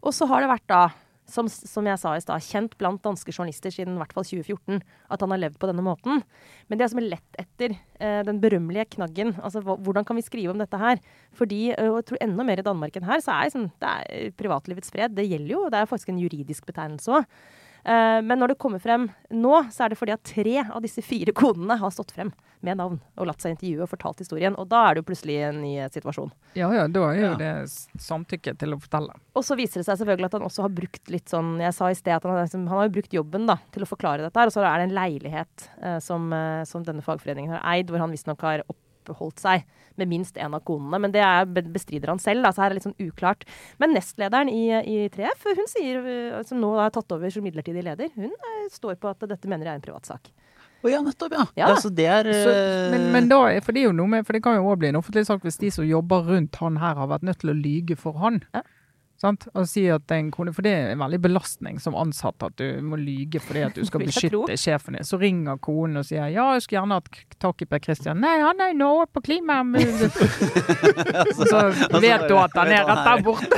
S3: Og så har det vært da, som, som jeg sa i stad, kjent blant danske journalister siden i hvert fall 2014 at han har levd på denne måten. Men det er som er lett etter eh, den berømmelige knaggen, altså hvordan kan vi skrive om dette her? Fordi, eh, og jeg tror enda mer i Danmark enn her, så er sånn, det er privatlivets fred. Det gjelder jo, det er faktisk en juridisk betegnelse òg. Eh, men når det kommer frem nå, så er det fordi at tre av disse fire konene har stått frem med navn og latt seg intervjue og fortalt historien. Og da er det jo plutselig en ny situasjon.
S2: Ja ja, da er jo
S1: Ja.
S2: det samtykke til å fortelle.
S3: Og så viser det seg selvfølgelig at han også har brukt litt sånn Jeg sa i sted at han, liksom, han har jo brukt jobben da, til å forklare dette her. Og så er det en leilighet eh, som, eh, som denne fagforeningen har eid, hvor han visstnok har oppholdt seg med minst én av konene. Men det er, bestrider han selv, da, så her er det litt sånn uklart. Men nestlederen i, i 3F, hun sier, eh, som nå har tatt over som midlertidig leder, hun eh, står på at dette mener jeg er en privatsak.
S1: Å ja, nettopp, ja.
S3: Ja.
S1: Altså, det er
S2: Så,
S1: eh,
S2: men, men da, er- for det er jo noe med, for det kan jo også bli en offentlig sak hvis de som jobber rundt han her har vært nødt til å lyge for han.
S3: Ja.
S2: Sant? Og si at en kone, For det er en veldig belastning som ansatt at du må lyge fordi at du skal <laughs> beskytte sjefen din. Så ringer konen og sier ja, jeg skulle gjerne hatt tak i Per Christian. Nei, han er nå på klima... Og <laughs> så vet du at han er rett der borte.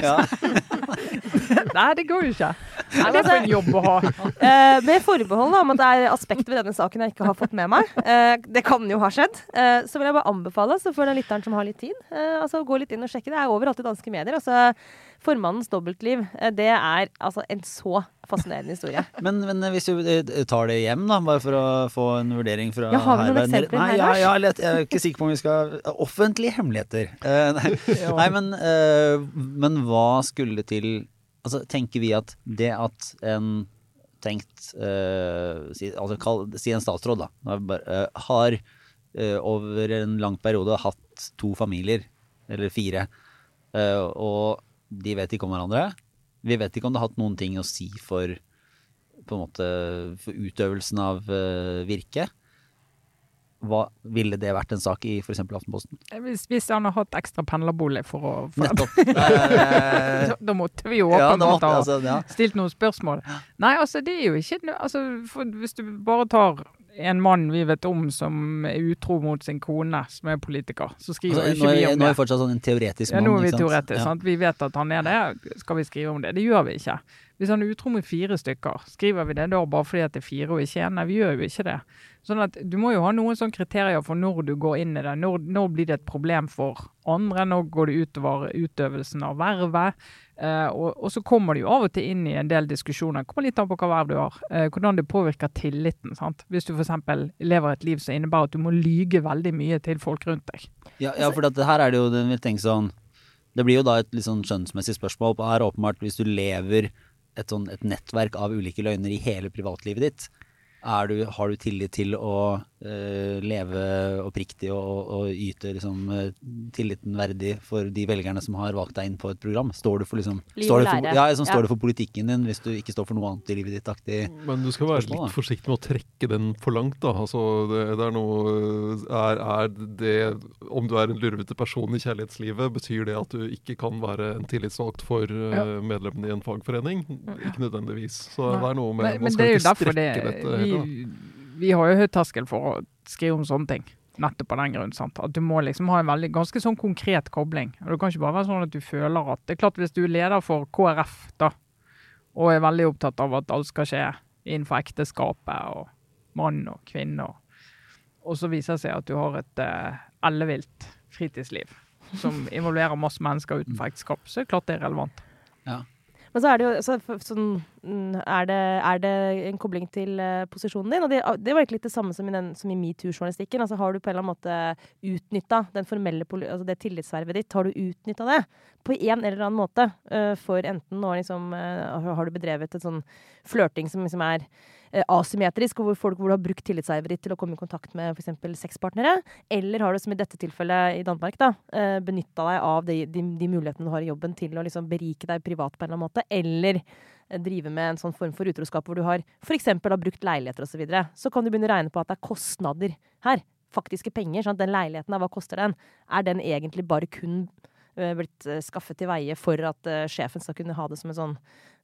S2: <laughs> Nei, det går jo ikke.
S3: Nei,
S2: Det er for en jobb å ha.
S3: Uh, <laughs> med forbehold om at det er aspekter ved denne saken jeg ikke har fått med meg. Uh, det kan jo ha skjedd. Uh, så vil jeg bare anbefale, så for den lytteren som har litt tid, altså gå litt inn og sjekke. Det er overalt i danske medier. Altså, Formannens dobbeltliv, det er altså en så fascinerende historie. <laughs>
S1: Men, men hvis du tar det hjem, da, bare for å få en vurdering fra
S3: Ja, har vi noen eksempler her, Lars?
S1: ja, ja, jeg er ikke sikker på om vi skal Offentlige hemmeligheter. Nei, <laughs> nei, men, eh, men hva skulle til Altså, tenker vi at det at en tenkt uh, si, altså, kall, si en statsråd, da, bare, uh, har uh, over en lang periode hatt to familier, eller fire, og de vet ikke om hverandre. Vi vet ikke om det har hatt noen ting å si for på en måte for utøvelsen av uh, virke. Hva Ville det vært en sak i f.eks. Aftenposten?
S2: Hvis, hvis han har hatt ekstra pendlerbolig for å for
S1: Nettopp. <laughs>
S2: Da måtte vi jo
S1: ja,
S2: åpenbart ha
S1: altså, ja.
S2: stilt noen spørsmål. Nei, altså det er jo ikke altså, Hvis du bare tar en mann vi vet om som er utro mot sin kone, som er politiker, så skriver
S1: Altså,
S2: ikke vi
S1: om
S2: om
S1: nå er
S2: det.
S1: vi fortsatt sånn en teoretisk
S2: Ja,
S1: mann.
S2: nå er vi
S1: sant?
S2: teoretisk.
S1: Ja.
S2: sant? Vi vet at han er det. Skal vi skrive om det? Det gjør vi ikke. Hvis han er utro med fire stykker, skriver vi det da bare fordi det er fire og ikke én? Nei, vi gjør jo ikke det. Sånn at Du må jo ha noen sånne kriterier for når du går inn i det. Når, når blir det et problem for andre? Når går det utover utøvelsen av vervet? Eh, og, og så kommer det jo av og til inn i en del diskusjoner. Kommer litt an på hva verv du har. Eh, hvordan det påvirker tilliten. sant? Hvis du f.eks. lever et liv som innebærer at du må lyge veldig mye til folk rundt deg.
S1: Ja, ja for dette her er det jo det vil tenke sånn Det blir jo da et litt sånn skjønnsmessig spørsmål. Her er åpenbart hvis du lever et, sånn, et nettverk av ulike løgner i hele privatlivet ditt, du, har du tillit til å leve oppriktig og, og, og yte liksom, eh, tilliten verdig for de velgerne som har valgt deg inn på et program? Står du for, liksom, står du for, ja, sånn,
S3: Ja.
S1: står det for politikken din hvis du ikke står for noe annet i livet ditt? Aktig.
S4: Men du skal være
S1: Spørsmål, da.
S4: litt forsiktig med å trekke den for langt, da. Altså, det, det er noe er, er det Om du er en lurvete person i kjærlighetslivet, betyr det at du ikke kan være en tillitsvalgt for uh,
S2: Ja.
S4: medlemmene i en fagforening? Ikke nødvendigvis. Så det er noe med
S2: Men,
S4: Man skal ikke strekke
S2: det
S4: dette
S2: vi. Vi har jo høy terskel for å skrive om sånne ting. Nettopp av den grunn. Sant? At du må liksom ha en veldig, ganske sånn konkret kobling. Og Det kan ikke bare være sånn at du føler at Det er klart hvis du er leder for KrF da, og er veldig opptatt av at alt skal skje innenfor ekteskapet og mann og kvinne, og, og så viser det seg at du har et uh, ellevilt fritidsliv som involverer masse mennesker utenfor ekteskap, så er det klart det er relevant.
S3: Men så er det jo så, sånn mm, er det, er det en kobling til uh, posisjonen din? Og det, det var egentlig litt det samme som i, i metoo-journalistikken. Altså Har du på en eller annen måte utnytta den formelle altså det tillitsvervet ditt? Har du utnytta det på en eller annen måte? Uh, for enten nå liksom uh, har- du bedrevet en sånn flørting som liksom er asymmetrisk, hvor, folk, hvor du har brukt tillitsvervet ditt til å komme i kontakt med f.eks. sexpartnere? Eller har du, som i dette tilfellet i Danmark, da, uh, benytta deg av de, de, de mulighetene du har i jobben til å liksom berike deg privat på en eller annen måte? Eller eh, drive med en sånn form for utroskap hvor du har f.eks. har brukt leiligheter osv. Så, videre. så kan du begynne å regne på at det er kostnader her. Faktiske penger. Sant? Den leiligheten, hva koster den? Er den egentlig bare kun eh, blitt eh, skaffet til veie for at eh, sjefen skal kunne ha det som en sånn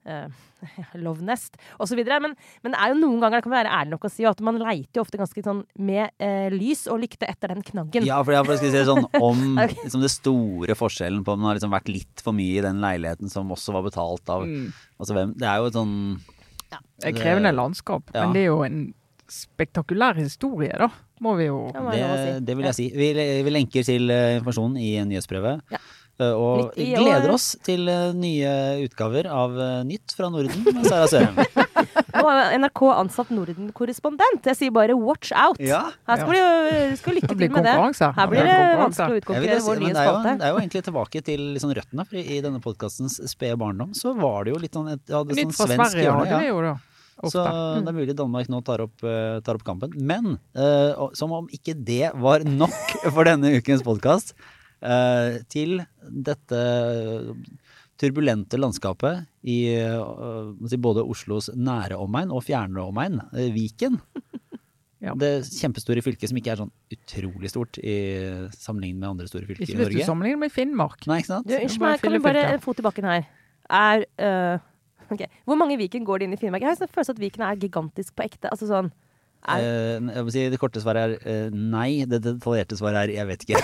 S3: uh, <laughs> love nest osv. Men, men det er jo noen ganger, det kan være ærlig nok å si, at man leiter jo ofte ganske sånn med uh, lys og lykte etter den knaggen.
S1: Ja, for ja, for jeg skulle si det sånn om <laughs>
S3: okay.
S1: liksom, det store forskjellen på om man har liksom vært litt for mye i den leiligheten som også var betalt av altså, hvem, Det er jo et sånn
S2: Det er krevende landskap,
S1: Ja.
S2: men det er jo en spektakulær historie, da. Må vi jo
S3: Ja,
S1: Det, det vil jeg si. Vi, vi lenker til informasjonen informasjon i nyhetsbrevet.
S3: Ja.
S1: Eh, Og
S3: vi
S1: gleder oss til eh, nye utgaver av eh, Nytt fra Norden med Sara Sørheim. <laughs>
S3: Nå har NRK ansatt Norden-korrespondent. Jeg sier bare watch out!
S1: Ja.
S3: Her skal du skal lykke til med det. Her blir det vanskelig å utkonkurrere
S1: si,
S3: vår nye spalte.
S1: det er jo egentlig tilbake til liksom røttene. For i denne podkastens spede barndom så var det jo litt sånn et, hadde det sånn svensk
S2: Sverige
S1: hjørne. Ja.
S2: Det da.
S1: Så
S2: mm.
S1: det er mulig Danmark nå tar opp, tar opp kampen. Men uh, som om ikke det var nok <laughs> for denne ukens podkast, til dette turbulente landskapet i eh, både Oslos nære omegn og fjernere omegn, eh, Viken. <laughs>
S2: Ja.
S1: Det kjempestore fylket som ikke er sånn utrolig stort i sammenlignet med andre store fylker
S2: Ikke
S1: i
S2: hvis du
S1: Norge.
S2: sammenligner med Finnmark.
S1: Nei, ikke sant?
S3: Du, unnskyld meg, kan du bare
S2: få
S3: en fot i bakken her? er uh, <laughs> okay. Hvor mange Viken går det inn i Finnmark? Jeg har en sånn følelse at Viken er gigantisk på ekte. Altså sånn
S1: Eh, si det korte svaret er eh, nei. Det detaljerte svaret er jeg vet ikke. <laughs>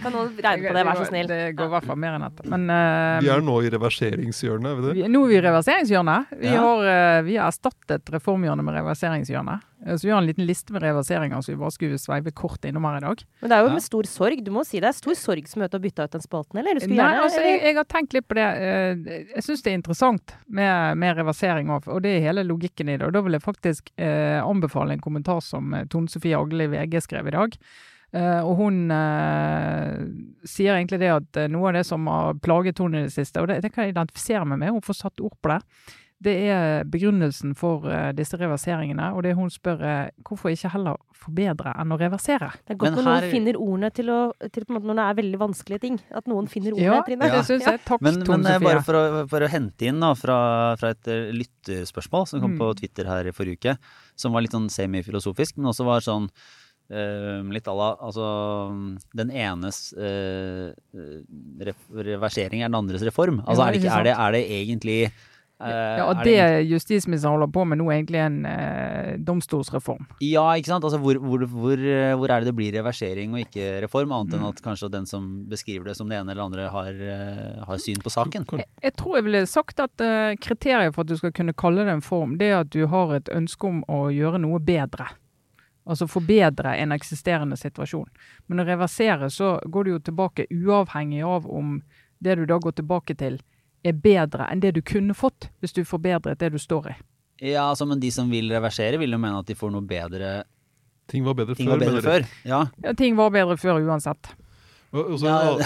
S3: Kan noen regne på det, vær så snill?
S2: Det går i hvert fall mer enn dette. Men eh,
S4: Vi er nå i reverseringshjørnet, er vi
S2: nå er vi i reverseringshjørnet. Vi,
S1: Ja.
S2: har, eh, vi har erstattet reformhjørnet med reverseringshjørnet. Eh, Så vi har en liten liste med reverseringer som vi bare skulle sveive kort innom her i dag.
S3: Men det er jo med stor sorg. Du må si det er stor sorg som møter å bytte ut den spalten, eller? Du
S2: Nei,
S3: gjerne,
S2: altså, jeg, jeg har tenkt litt på det. eh, Jeg syns det er interessant med, med reversering, òg, og det er hele logikken i det. Og Da vil jeg faktisk eh, anbefale en kommentar som eh, Tone Sofie Agle i VG skrev i dag. Uh, og hun uh, sier egentlig det at uh, noe av det som har plaget henne i det siste, og det, det kan jeg identifisere meg med, hun får satt ord på det, det er begrunnelsen for eh, disse reverseringene. Og det hun spør er hvorfor ikke heller forbedre enn å reversere?
S3: Det er godt når noen finner ordene til å til på en måte Når det er veldig vanskelige ting. At noen finner ordene,
S2: Ja,
S3: Trine.
S2: det syns jeg. Takk,
S1: Men,
S2: Tone
S1: men eh,
S2: Sofie.
S1: bare for å, for å hente inn da, fra, fra et lyttespørsmål lytterspørsmål som kom
S2: Mm.
S1: på Twitter her i forrige uke, som var litt sånn semifilosofisk, men også var sånn Uh, litt à la altså den enes uh, reversering er den andres reform. Altså
S2: Ja,
S1: er, det ikke, er, det, er det egentlig eh,
S2: Ja, og
S1: det,
S2: det justisministeren holder på med nå, er egentlig en eh, domstolsreform.
S1: Ja, ikke sant. Altså, hvor, hvor, hvor, eh, hvor er det det blir reversering og ikke reform, annet enn at kanskje den som beskriver det som det ene eller andre, har, eh, har syn på saken?
S2: Jeg, jeg tror jeg ville sagt at eh, kriteriet for at du skal kunne kalle det en form, det er at du har et ønske om å gjøre noe bedre. Altså forbedre en eksisterende situasjon. Men å reversere så går du jo tilbake uavhengig av om det du da går tilbake til er bedre enn det du kunne fått hvis du forbedret det du står i.
S1: Ja, altså, men de som vil reversere, vil jo mene at de får noe bedre
S4: Ting var bedre
S1: Ting
S4: før.
S1: var bedre før. Ja.
S2: Ja, ting var bedre før uansett.
S4: Og og
S1: Ja,
S4: et,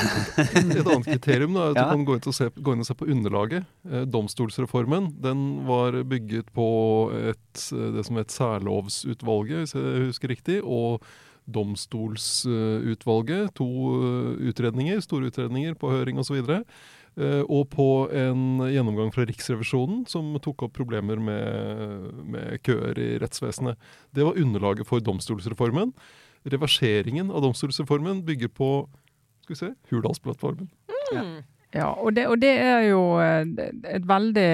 S4: annet, et annet kriterium da, er at <laughs>
S1: Ja.
S4: du kan gå inn, og se, gå inn og se på underlaget. Eh, domstolsreformen den var bygget på et, det som het særlovsutvalget, hvis jeg husker riktig, og domstolsutvalget. To eh, utredninger, store utredninger på høring osv. Eh, og på en gjennomgang fra Riksrevisjonen som tok opp problemer med, med køer i rettsvesenet. Det var underlaget for domstolsreformen. Reverseringen av domstolsreformen bygger på skal vi se, Hurdalsplattformen.
S3: Mm.
S2: Ja, og det, og det er jo eh, et veldig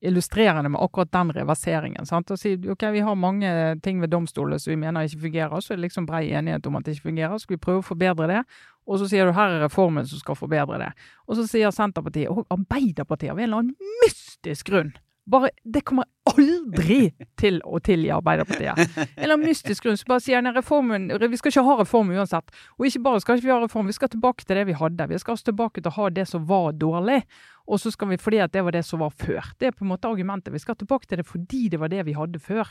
S2: illustrerende med akkurat den reverseringen. sant? Å si ok, vi har mange ting ved domstolene som vi mener ikke fungerer, så er det liksom brei enighet om at det ikke fungerer. Skal vi prøve å forbedre det? Og så sier du her er reformen som skal forbedre det. Og så sier Senterpartiet og Arbeiderpartiet av en eller annen mystisk grunn bare, Det kommer aldri til å tilgi Arbeiderpartiet. Eller av mystisk grunn så bare sier nei, reformen, vi skal ikke ha reform uansett. Og ikke bare skal vi ha reform, vi skal tilbake til det vi hadde. Vi skal tilbake til å ha det som var dårlig. Og så skal vi fordi at det var det som var før. Det er på en måte argumentet. Vi skal tilbake til det fordi det var det vi hadde før.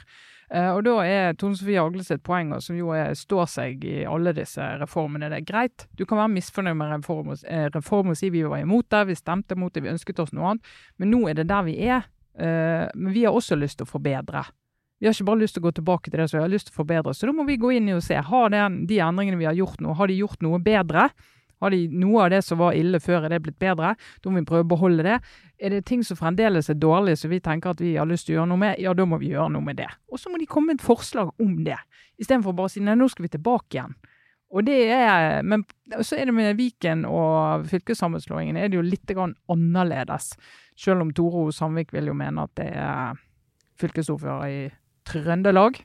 S2: Eh, og da er Tone Sofie Agles et poeng, som jo er, står seg i alle disse reformene, det er greit. Du kan være misfornøyd med reform og, eh, reform og si vi var imot det, vi stemte mot det, vi ønsket oss noe annet. Men nå er det der vi er. Eh, men vi har også lyst til å forbedre. Vi har ikke bare lyst til å gå tilbake til det som vi har lyst til å forbedre. Så da må vi gå inn i og se. Har den, de endringene vi har gjort nå, har de gjort noe bedre? Har de noe av det som var ille før, er det blitt bedre? Da må vi prøve å beholde det. Er det ting som fremdeles er dårlige, som vi tenker at vi har lyst til å gjøre noe med, ja, da må vi gjøre noe med det. Og så må de komme med et forslag om det, istedenfor bare å si nei, nå skal vi tilbake igjen. Og det er, Men så er det med Viken og fylkessammenslåingen er det jo litt annerledes. Selv om Toro Sandvik vil jo mene at det er fylkesordfører i Trøndelag.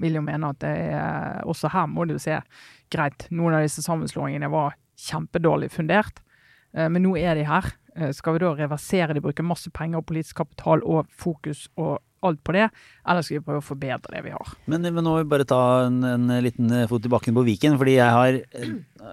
S2: Vil jo mene at det er Også her må du se greit. Noen av disse sammenslåingene var kjempedårlig fundert, eh, men nå er de her. Eh, Skal vi da reversere de, bruke masse penger og politisk kapital og fokus og alt på det, eller skal vi prøve å forbedre det vi har?
S1: Men, men nå må vi bare ta en, en liten fot i bakken på Viken, fordi jeg har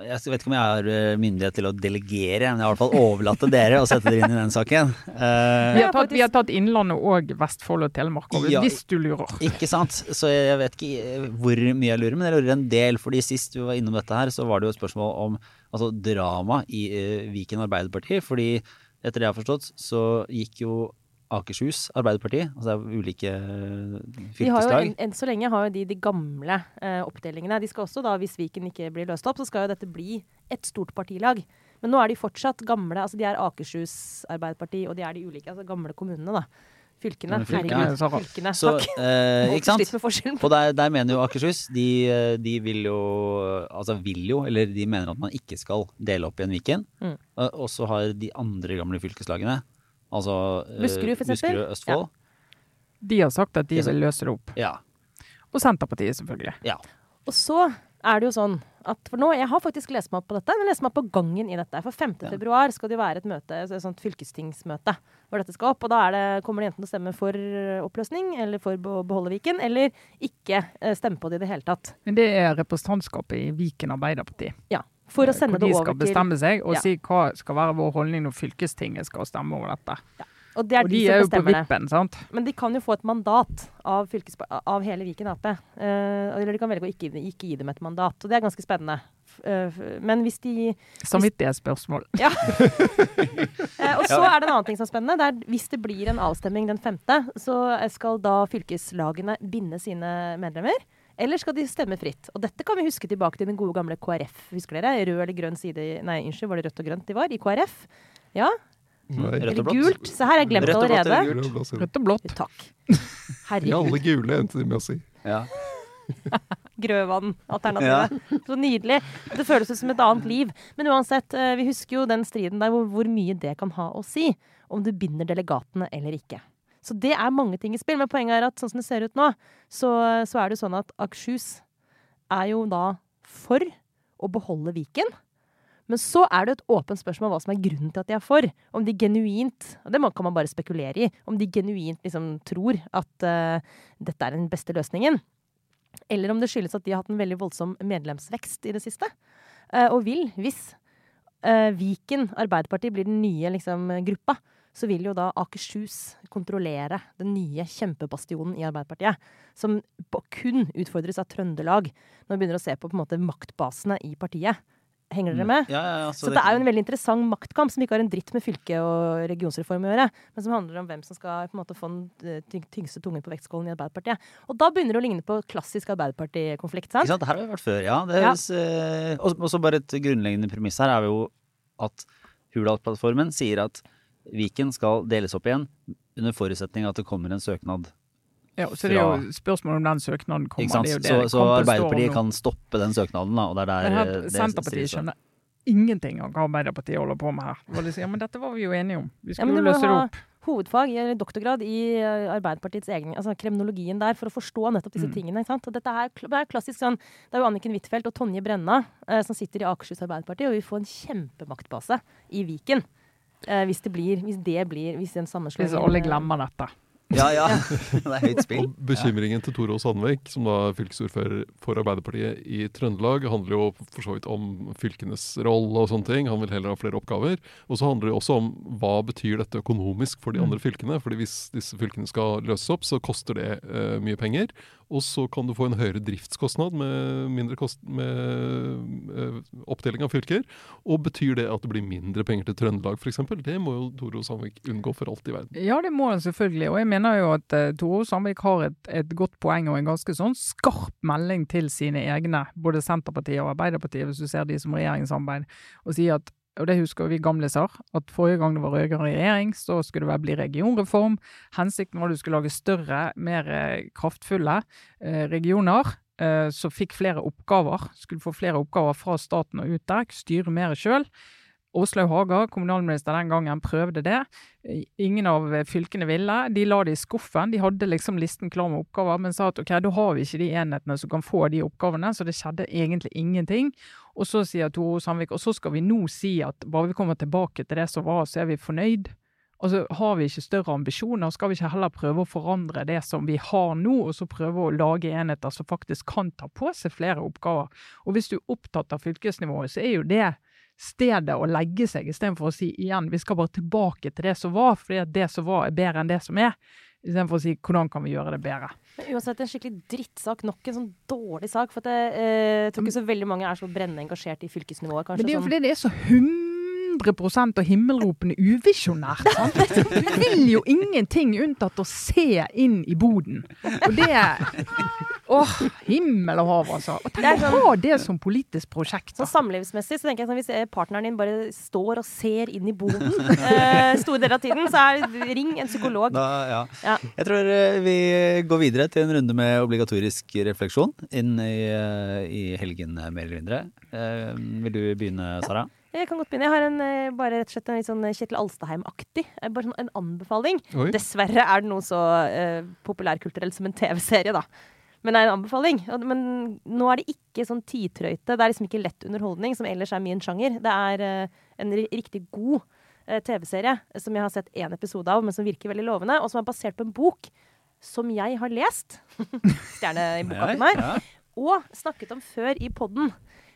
S1: Jeg vet ikke om jeg har eh, myndighet til å delegere, men jeg har i hvert fall overlatt til dere å sette dere inn i den saken. Uh,
S2: Vi har tatt, vi har tatt Innlandet og Vestfold og Telemark over,
S1: Ja.
S2: hvis du lurer.
S1: Ikke sant? Så jeg vet ikke hvor mye jeg lurer, men jeg lurer en del. fordi sist vi var innom dette her, så var det jo et spørsmål om altså, drama i uh, Viken Arbeiderparti. Fordi etter det jeg har forstått, så gikk jo Akershus Arbeiderparti, altså det er ulike eh, fylkeslag.
S3: enn en så lenge har jo de de gamle eh, oppdelingene. De skal også da, Hvis Viken ikke blir løst opp, så skal jo dette bli et stort partilag. Men nå er de fortsatt gamle. altså De er Akershus Arbeiderparti, og de er de ulike altså gamle kommunene. da. Fylkene.
S1: Fylkene,
S3: Herregud. Fylkene.
S1: Så,
S3: Takk.
S1: eh, ikke sant? Og der, der mener jo Akershus de, eh, de vil jo Altså vil jo, eller de mener at man ikke skal dele opp igjen Viken.
S3: Mm.
S1: Og så har de andre gamle fylkeslagene, altså eh,
S3: Buskerud, for eksempel.
S1: Buskerud Østfold. Ja.
S2: De har sagt at de vil løse det opp.
S1: Ja.
S2: Og Senterpartiet, selvfølgelig.
S1: ja.
S3: Og så er det jo sånn at for nå, Jeg har faktisk lest meg opp på dette, men lest meg opp på gangen i dette. For 5.
S1: Ja.
S3: februar skal det jo være et møte, et sånt fylkestingsmøte hvor dette skal opp. Og da er det, kommer det enten til å stemme for oppløsning eller for å beholde Viken, eller ikke eh, stemme på det i det hele tatt.
S2: Men det er representantskapet i Viken Arbeiderparti.
S3: Ja, For å sende
S2: hvor
S3: det
S2: de skal bestemme seg og
S3: Ja.
S2: si hva skal være vår holdning når fylkestinget skal stemme over dette.
S3: Ja. Og det er
S2: og
S3: de,
S2: de er jo på vippen, sant?
S3: Men de kan jo få et mandat av, av hele Viken Ap. Uh, eller de kan velge å ikke, ikke gi dem et mandat. Og det er ganske spennende. Uh, eh, Men hvis de
S2: Samvittighetsspørsmål. <laughs>
S3: Eh, og så er det en annen ting som er spennende. Det er hvis det blir en avstemning den femte, så skal da fylkeslagene binde sine medlemmer. Eller skal de stemme fritt? Og dette kan vi huske tilbake til den gode gamle KrF. Husker dere? Rød eller grønn side Nei, unnskyld, var det rødt og grønt de var? I KrF? Ja?
S4: Nei.
S1: Rødt og blått.
S3: gult? Se her, jeg glemte glemt
S1: Rødt og blått
S3: allerede.
S1: eller gult?
S2: Rødt og blått.
S3: Takk. <laughs>
S4: Herregud.
S3: Herregud.
S4: alle gule, endte de med å si.
S1: Ja. <laughs>
S3: Grøvann-alternativet. <laughs> Så nydelig. Det føles ut som et annet liv. Men uansett, eh, vi husker jo den striden der hvor, hvor mye det kan ha å si. Om du binder delegatene eller ikke. Så det er mange ting i spill. Men poenget er at sånn som det ser ut nå, så, så er det sånn at Akershus er jo da for å beholde Viken. Men så er det et åpent spørsmål hva som er grunnen til at de er for. Om de genuint og det kan man bare spekulere i, om de genuint liksom tror at uh, dette er den beste løsningen. Eller om det skyldes at de har hatt en veldig voldsom medlemsvekst i det siste. Uh, og vil, hvis uh, Viken Arbeiderparti blir den nye liksom, gruppa, så vil jo da Akershus kontrollere den nye kjempebastionen i Arbeiderpartiet. Som kun utfordres av Trøndelag, når vi begynner å se på, på en måte, maktbasene i partiet. Henger dere med?
S1: Ja, ja, ja,
S3: Så det er jo en veldig interessant maktkamp som ikke har en dritt med fylke- og regionsreform å gjøre, men som handler om hvem som skal på en måte få den eh, tyngste tungen på vektskålen i Arbeiderpartiet. Og da begynner det å ligne på klassisk Arbeiderparti-konflikt,
S1: Ikke
S3: sant?
S1: sant? Det her har vi vært før, ja. Høres, eh, og og så bare et grunnleggende premiss her er jo at Hurdalsplattformen sier at Viken skal deles opp igjen under forutsetning at det kommer en søknad.
S2: Ja, så det er jo spørsmålet om den søknaden kommer.
S1: Ikke sant?
S2: Det er jo det
S1: Så, så Arbeiderpartiet kan stoppe den søknaden, da. Og det er der
S2: her,
S1: eh, det
S2: Senterpartiet skjønner ingenting av hva Arbeiderpartiet holder på med her. Og de sier, men dette var vi jo enige om. Vi skulle
S3: ja,
S2: løse det opp.
S3: hovedfag, eller doktorgrad, i eh, Arbeiderpartiets egen altså kremnologien der, for å forstå nettopp disse
S2: Mm.
S3: tingene. Ikke sant? Og dette er, det er klassisk sånn Det er jo Anniken Huitfeldt og Tonje Brenna eh, som sitter i Akershus Arbeiderparti, og vi får en kjempemaktbase i Viken. Eh, hvis det blir Hvis det blir Hvis den
S2: Hvis alle
S3: eh,
S2: glemmer dette.
S1: Ja, ja. <laughs> det er høyt spill.
S4: Og bekymringen til Tore Sandvik, som da er fylkesordfører for Arbeiderpartiet i Trøndelag, handler jo for så vidt om fylkenes rolle og sånne ting. Han vil heller ha flere oppgaver. Og så handler det også om hva betyr dette økonomisk for de
S2: Mm.
S4: andre fylkene. fordi hvis disse fylkene skal løses opp, så koster det uh, mye penger. Og så kan du få en høyere driftskostnad med mindre kost med eh, oppdeling av fylker. Og betyr det at det blir mindre penger til Trøndelag f.eks.? Det må jo Tore Sandvik unngå for alt i verden.
S2: Ja, det må han selvfølgelig. Og jeg mener jo at uh, Tore Sandvik har et, et godt poeng og en ganske sånn skarp melding til sine egne, både Senterpartiet og Arbeiderpartiet, hvis du ser de som regjeringssamarbeid, og sier at og det husker vi gamliser, at forrige gang det var rød-grønn regjering, så skulle det bli regionreform. Hensikten var at du skulle lage større, mer eh, kraftfulle eh, regioner. eh, som fikk flere oppgaver. Skulle få flere oppgaver fra staten og ut der, styre mer sjøl. Åslaug Haga, kommunalminister den gangen, prøvde det. Ingen av fylkene ville. De la det i skuffen. De hadde liksom listen klar med oppgaver, men sa at ok, da har vi ikke de enhetene som kan få de oppgavene, så det skjedde egentlig ingenting. Og så sier Tore Sandvik, og så skal vi nå si at bare vi kommer tilbake til det som var, så er vi fornøyd. Altså, Har vi ikke større ambisjoner, skal vi ikke heller prøve å forandre det som vi har nå, og så prøve å lage enheter som faktisk kan ta på seg flere oppgaver. Og hvis du er opptatt av fylkesnivået, så er jo det stedet å legge seg, istedenfor å si igjen vi skal bare tilbake til det som var, fordi at det som var er bedre enn det som er. Istedenfor å si hvordan kan vi gjøre det bedre.
S3: Men uansett en skikkelig drittsak. Nok en sånn dårlig sak. For at jeg, eh, tror ikke så veldig mange er så brennende engasjert i fylkesnivået. Kanskje,
S2: Men det er jo
S3: som-
S2: fordi det er så 100 og himmelropende uvisjonært. Sant? Du vil jo ingenting unntatt å se inn i boden. Og det Åh, himmel og hav, altså. Og tenk å ha det som politisk prosjekt.
S3: Sånn
S2: Da.
S3: samlivsmessig så tenker jeg sånn hvis eh, partneren din bare står og ser inn i boden eh, store deler av tiden, så er ring en psykolog.
S1: Da, ja.
S3: Ja.
S1: Jeg tror eh, vi går videre til en runde med obligatorisk refleksjon inn i, eh, i helgen, mer eller mindre. Eh, Vil du begynne, Sara?
S3: Jeg kan godt begynne. Jeg har en, eh, bare rett og slett en litt sånn Kjetil Alstadheim-aktig. eh, Bare sånn en anbefaling.
S4: Oi.
S3: Dessverre er det noe så uh, populærkulturelt som en TV-serie, da. Men det er en anbefaling. Men nå er det ikke sånn tidtrøyte. Det er liksom ikke lett underholdning, som ellers er min sjanger. Det er uh, en riktig god uh, TV-serie som jeg har sett én episode av, men som virker veldig lovende, og som er basert på en bok som jeg har lest. <laughs> Stjerne i boka til meg.
S1: Ja.
S3: Og snakket om før i podden.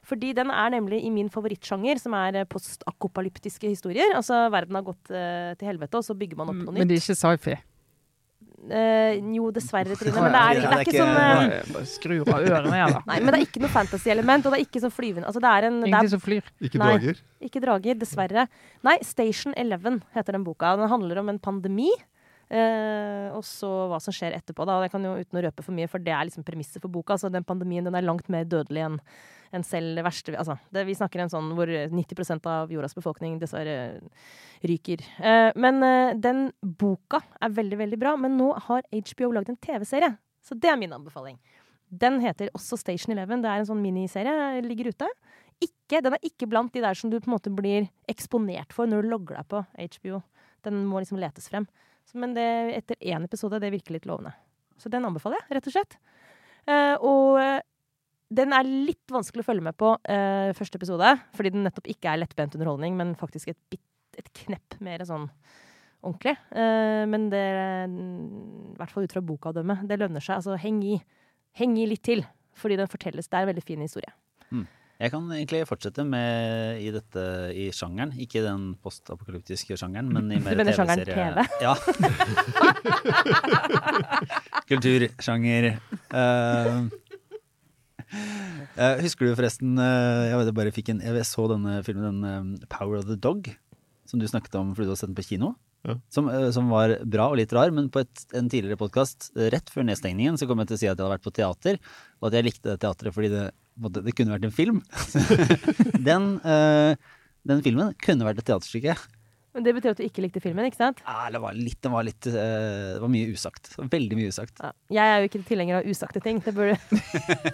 S3: Fordi den er nemlig i min favorittsjanger, som er eh, postakopalyptiske historier. Altså verden har gått uh, til helvete, og så bygger man opp noe
S2: nytt. Men det er ikke sci-fi.
S3: Uh, jo, dessverre, Trine. Men det er, det
S1: det er
S3: ikke sånn uh,
S2: bare av ørene, jeg, da. <laughs>
S3: Nei, men det er ikke noe fantasy-element, og det er ikke sånn flyvende Altså, det er en det
S2: Ingenting
S3: er
S2: som flyr.
S4: Ikke
S3: Nei.
S4: drager.
S3: Ikke drager, dessverre. Nei, Station Eleven heter den boka. Den handler om en pandemi. Uh, og så hva som skjer etterpå. da, og Jeg kan jo uten å røpe for mye, for det er liksom premisset for boka. altså Den pandemien den er langt mer dødelig enn enn selv det verste altså, det, Vi snakker en sånn hvor 90% av jordas befolkning dessverre ryker. Eh, men eh, den boka er veldig, veldig bra. Men nå har HBO lagd en TV-serie, så det er min anbefaling. Den heter også Station Eleven. Det er en sånn miniserie. Ligger ute. Ikke, den er ikke blant de der som du på en måte blir eksponert for når du logger deg på HBO. Den må liksom letes frem. Men det, etter én episode, det virker litt lovende. Så den anbefaler jeg, rett og slett. Eh, og den er litt vanskelig å følge med på uh, første episode, fordi den nettopp ikke er lettbent underholdning, men faktisk et, bit, et knepp mer sånn ordentlig. Uh, men det, i hvert fall ut fra boka å dømme, det lønner seg. Altså, heng i. Heng i litt til, fordi den fortelles. Det er en veldig fin historie.
S1: Jeg kan egentlig fortsette med i dette i sjangeren. Ikke den postapokalyptiske sjangeren, men i <laughs> mer TV-serie. <laughs> Ja. <laughs> Kultursjanger. Uh, husker du forresten eh, Jeg vet jeg bare fikk en Jeg så denne filmen, den eh, Power of the Dog, som du snakket om fordi du har sett den på kino.
S4: Ja.
S1: Som, eh, som var bra og litt rar, men på et, en tidligere podkast, rett før nedstengningen, så kom jeg til å si at jeg hadde vært på teater, og at jeg likte det teatret fordi det, det kunne vært en film. <laughs> <laughs> den, eh, den filmen kunne vært et teaterstykke.
S3: Men det betyr at du ikke likte filmen, ikke sant?
S1: Ja, det var litt, det var litt eh, Det var mye usagt. Veldig mye usagt.
S3: Ja. Jeg er jo ikke tilhenger av usagte ting. Det burde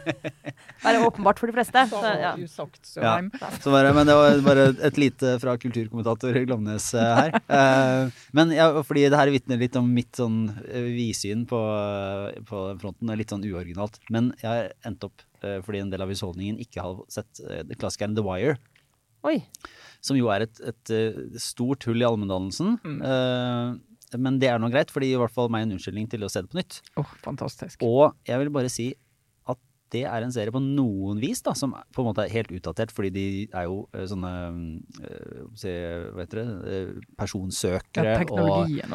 S3: <laughs> være åpenbart for de fleste. Så, ja.
S2: Usagt,
S1: Ja.
S2: Sørheim.
S1: Så bare, men det var bare et lite fra kulturkommentator Glomnes eh, her. Eh, men ja, fordi det her vitner litt om mitt sånn vidsyn på, på fronten. Litt sånn uoriginalt. Men jeg har endt opp, fordi en del av husholdningen ikke har sett klassikeren The Wire.
S3: Oi.
S1: Som jo er et, et eh, stort hull i allmenndannelsen. Eh, men det er nå greit, for det gir i hvert fall meg en unnskyldning til å se det på nytt.
S2: Oh, fantastisk.
S1: Og jeg vil bare si at det er en serie på noen vis da, som på en måte er helt utdatert, fordi de er jo eh, sånne se, hva heter det, Personsøkere
S2: Ja,
S1: og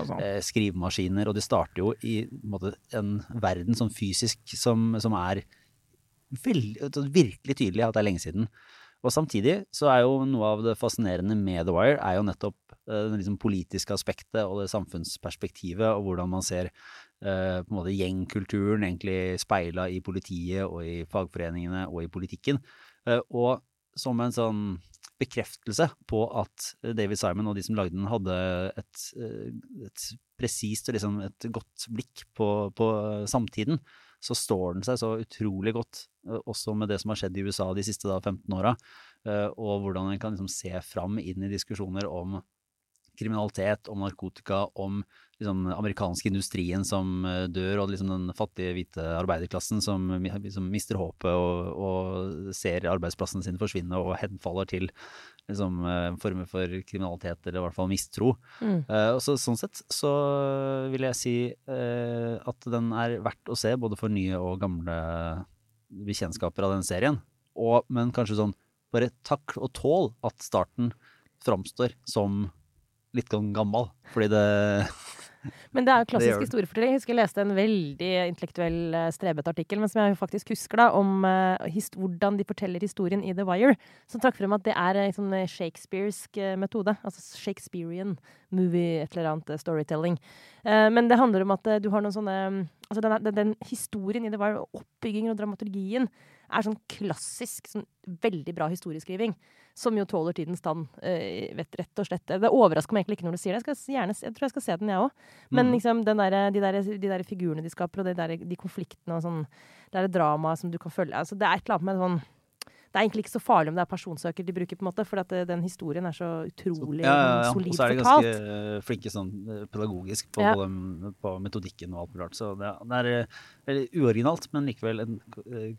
S2: og sånn.
S1: skrivemaskiner, og de starter jo i en, måte, en verden sånn fysisk som, som er veldig, sånn virkelig tydelig at det er lenge siden. Og samtidig så er jo noe av det fascinerende med The Wire er jo nettopp eh, det liksom politiske aspektet og det samfunnsperspektivet, og hvordan man ser eh, på en måte gjengkulturen egentlig speila i politiet og i fagforeningene og i politikken. Eh, og som en sånn bekreftelse på at David Simon og de som lagde den, hadde et, eh, et presist og liksom et godt blikk på, på samtiden, så står den seg så utrolig godt, også med det som har skjedd i USA de siste da, 15 åra, og hvordan en kan liksom se fram inn i diskusjoner om kriminalitet, om narkotika, om liksom, amerikanske industrien som eh, dør, og liksom den fattige, hvite arbeiderklassen som liksom, mister håpet og, og ser arbeidsplassen sin forsvinne og henfaller til liksom, eh, former for kriminalitet, eller i hvert fall mistro.
S3: Mm.
S1: Uh, så, sånn sett så vil jeg si uh, at den er verdt å se, både for nye og gamle bekjentskaper av den serien. Og, men kanskje sånn, bare takk og tål at starten framstår som litt gammel. Fordi det <laughs>
S3: Men det er jo klassisk historiefortelling. Jeg husker jeg leste en veldig intellektuell eh, strebete artikkel, men som jeg faktisk husker, da, om eh, hvordan de forteller historien i The Wire. Som trakk frem at det er en sånn eh, shakespearsk metode. Altså Shakespearean movie, et eller annet storytelling. Men det handler om at du har noen sånne Altså den, den, den historien i The Wire, oppbyggingen og dramaturgien, er sånn klassisk, sånn veldig bra historieskriving. Som jo tåler tidens tann, eh, vet, rett og slett. Det overrasker meg egentlig ikke når du sier det. Jeg, skal gjerne, jeg tror jeg skal se den, jeg òg. Men
S1: mm.
S3: liksom den der, de, der, de der figurene de skaper, og de, der, de konfliktene og sånn, det der dramaet som du kan følge altså, Det er et eller annet med sånn Det er egentlig ikke så farlig om det er personsøker de bruker, på en måte, for at eh, den historien er så utrolig
S1: Ja, ja, ja. Og så er de ganske fortalt. flinke sånn eh, pedagogisk på,
S3: Ja.
S1: både, på metodikken og alt mulig rart. Så det, det er eh, veldig uoriginalt, men likevel en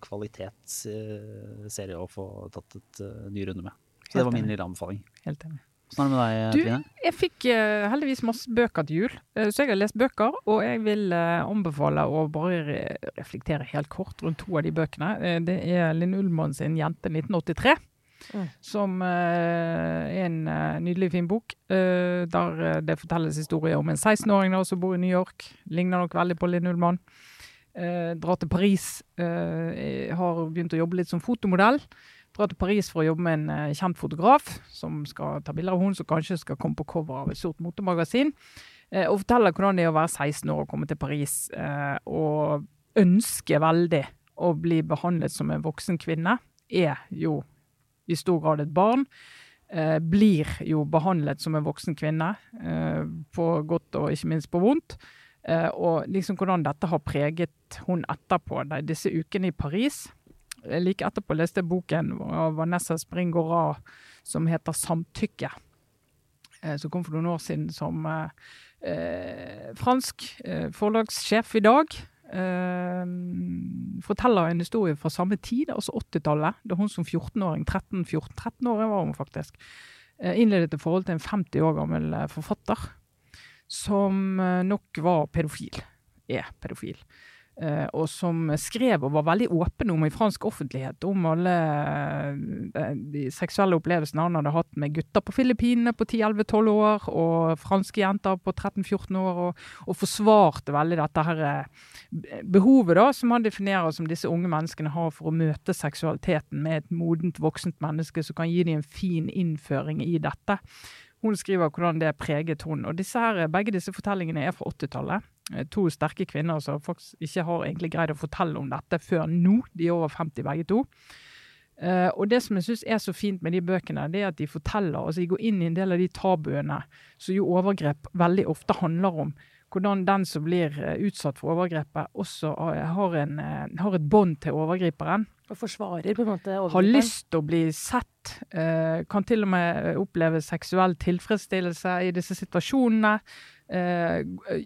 S1: kvalitetsserie å få tatt et ny runde med. Så det var min lille anbefaling.
S2: Helt enig.
S1: Er det med deg,
S2: Du,
S1: Trine?
S2: Jeg fikk uh, heldigvis masse bøker til jul, uh, så jeg har lest bøker. Og jeg vil uh, anbefale å bare re reflektere helt kort rundt to av de bøkene. Det er Linn Ullmann sin 'Jente 1983'.
S3: Mm.
S2: Som er en nydelig fin bok, der det fortelles historier om en 16-åring som bor i New York. Ligner nok veldig på Linn Ullmann. Eh, drar til Paris. Eh, har begynt å jobbe litt som fotomodell. Drar til Paris for å jobbe med en eh, kjent fotograf som skal ta bilder av henne, som kanskje skal komme på cover av et stort motemagasin. Eh, og forteller hvordan det er å være 16 år og komme til Paris eh, og ønske veldig å bli behandlet som en voksen kvinne. Er jo i stor grad et barn. Eh, blir jo behandlet som en voksen kvinne, eh, på godt og ikke minst på vondt. Eh, og liksom hvordan dette har preget hun etterpå, disse ukene i Paris. Like etterpå leste boken av Vanessa Springora som heter 'Samtykke'. Eh, som kom for noen år siden som eh, fransk eh, forlagssjef i dag. Eh, forteller en historie fra samme tid, altså 80-tallet. Da hun som 14-åring, 13-14-13-åring var hun faktisk, eh, innledet et forhold til en 50 år gammel eh, forfatter som nok var pedofil. Er pedofil. Eh, og som skrev og var veldig åpen om i fransk offentlighet om alle eh, de seksuelle opplevelsene han hadde hatt med gutter på Filippinene på 10-11-12 år, og franske jenter på 13-14 år, og, og forsvarte veldig dette her eh, behovet da, som han definerer som disse unge menneskene har for å møte seksualiteten med et modent voksent menneske som kan gi dem en fin innføring i dette. Hun skriver hvordan det preget hun. Og disse her, begge disse fortellingene er fra 80-tallet. Eh, To sterke kvinner som faktisk ikke har egentlig greid å fortelle om dette før nå. De er over 50 begge to. Uh, og det som jeg syns er så fint med de bøkene, det er at de forteller, altså de går inn i en del av de tabuene som jo overgrep veldig ofte handler om. Hvordan den som blir eh, utsatt for overgrepet, også har, en, har et bånd til overgriperen
S3: Og forsvarer på en måte
S2: har lyst til å bli sett, Uh, kan til og med oppleve seksuell tilfredsstillelse i disse situasjonene. Eh,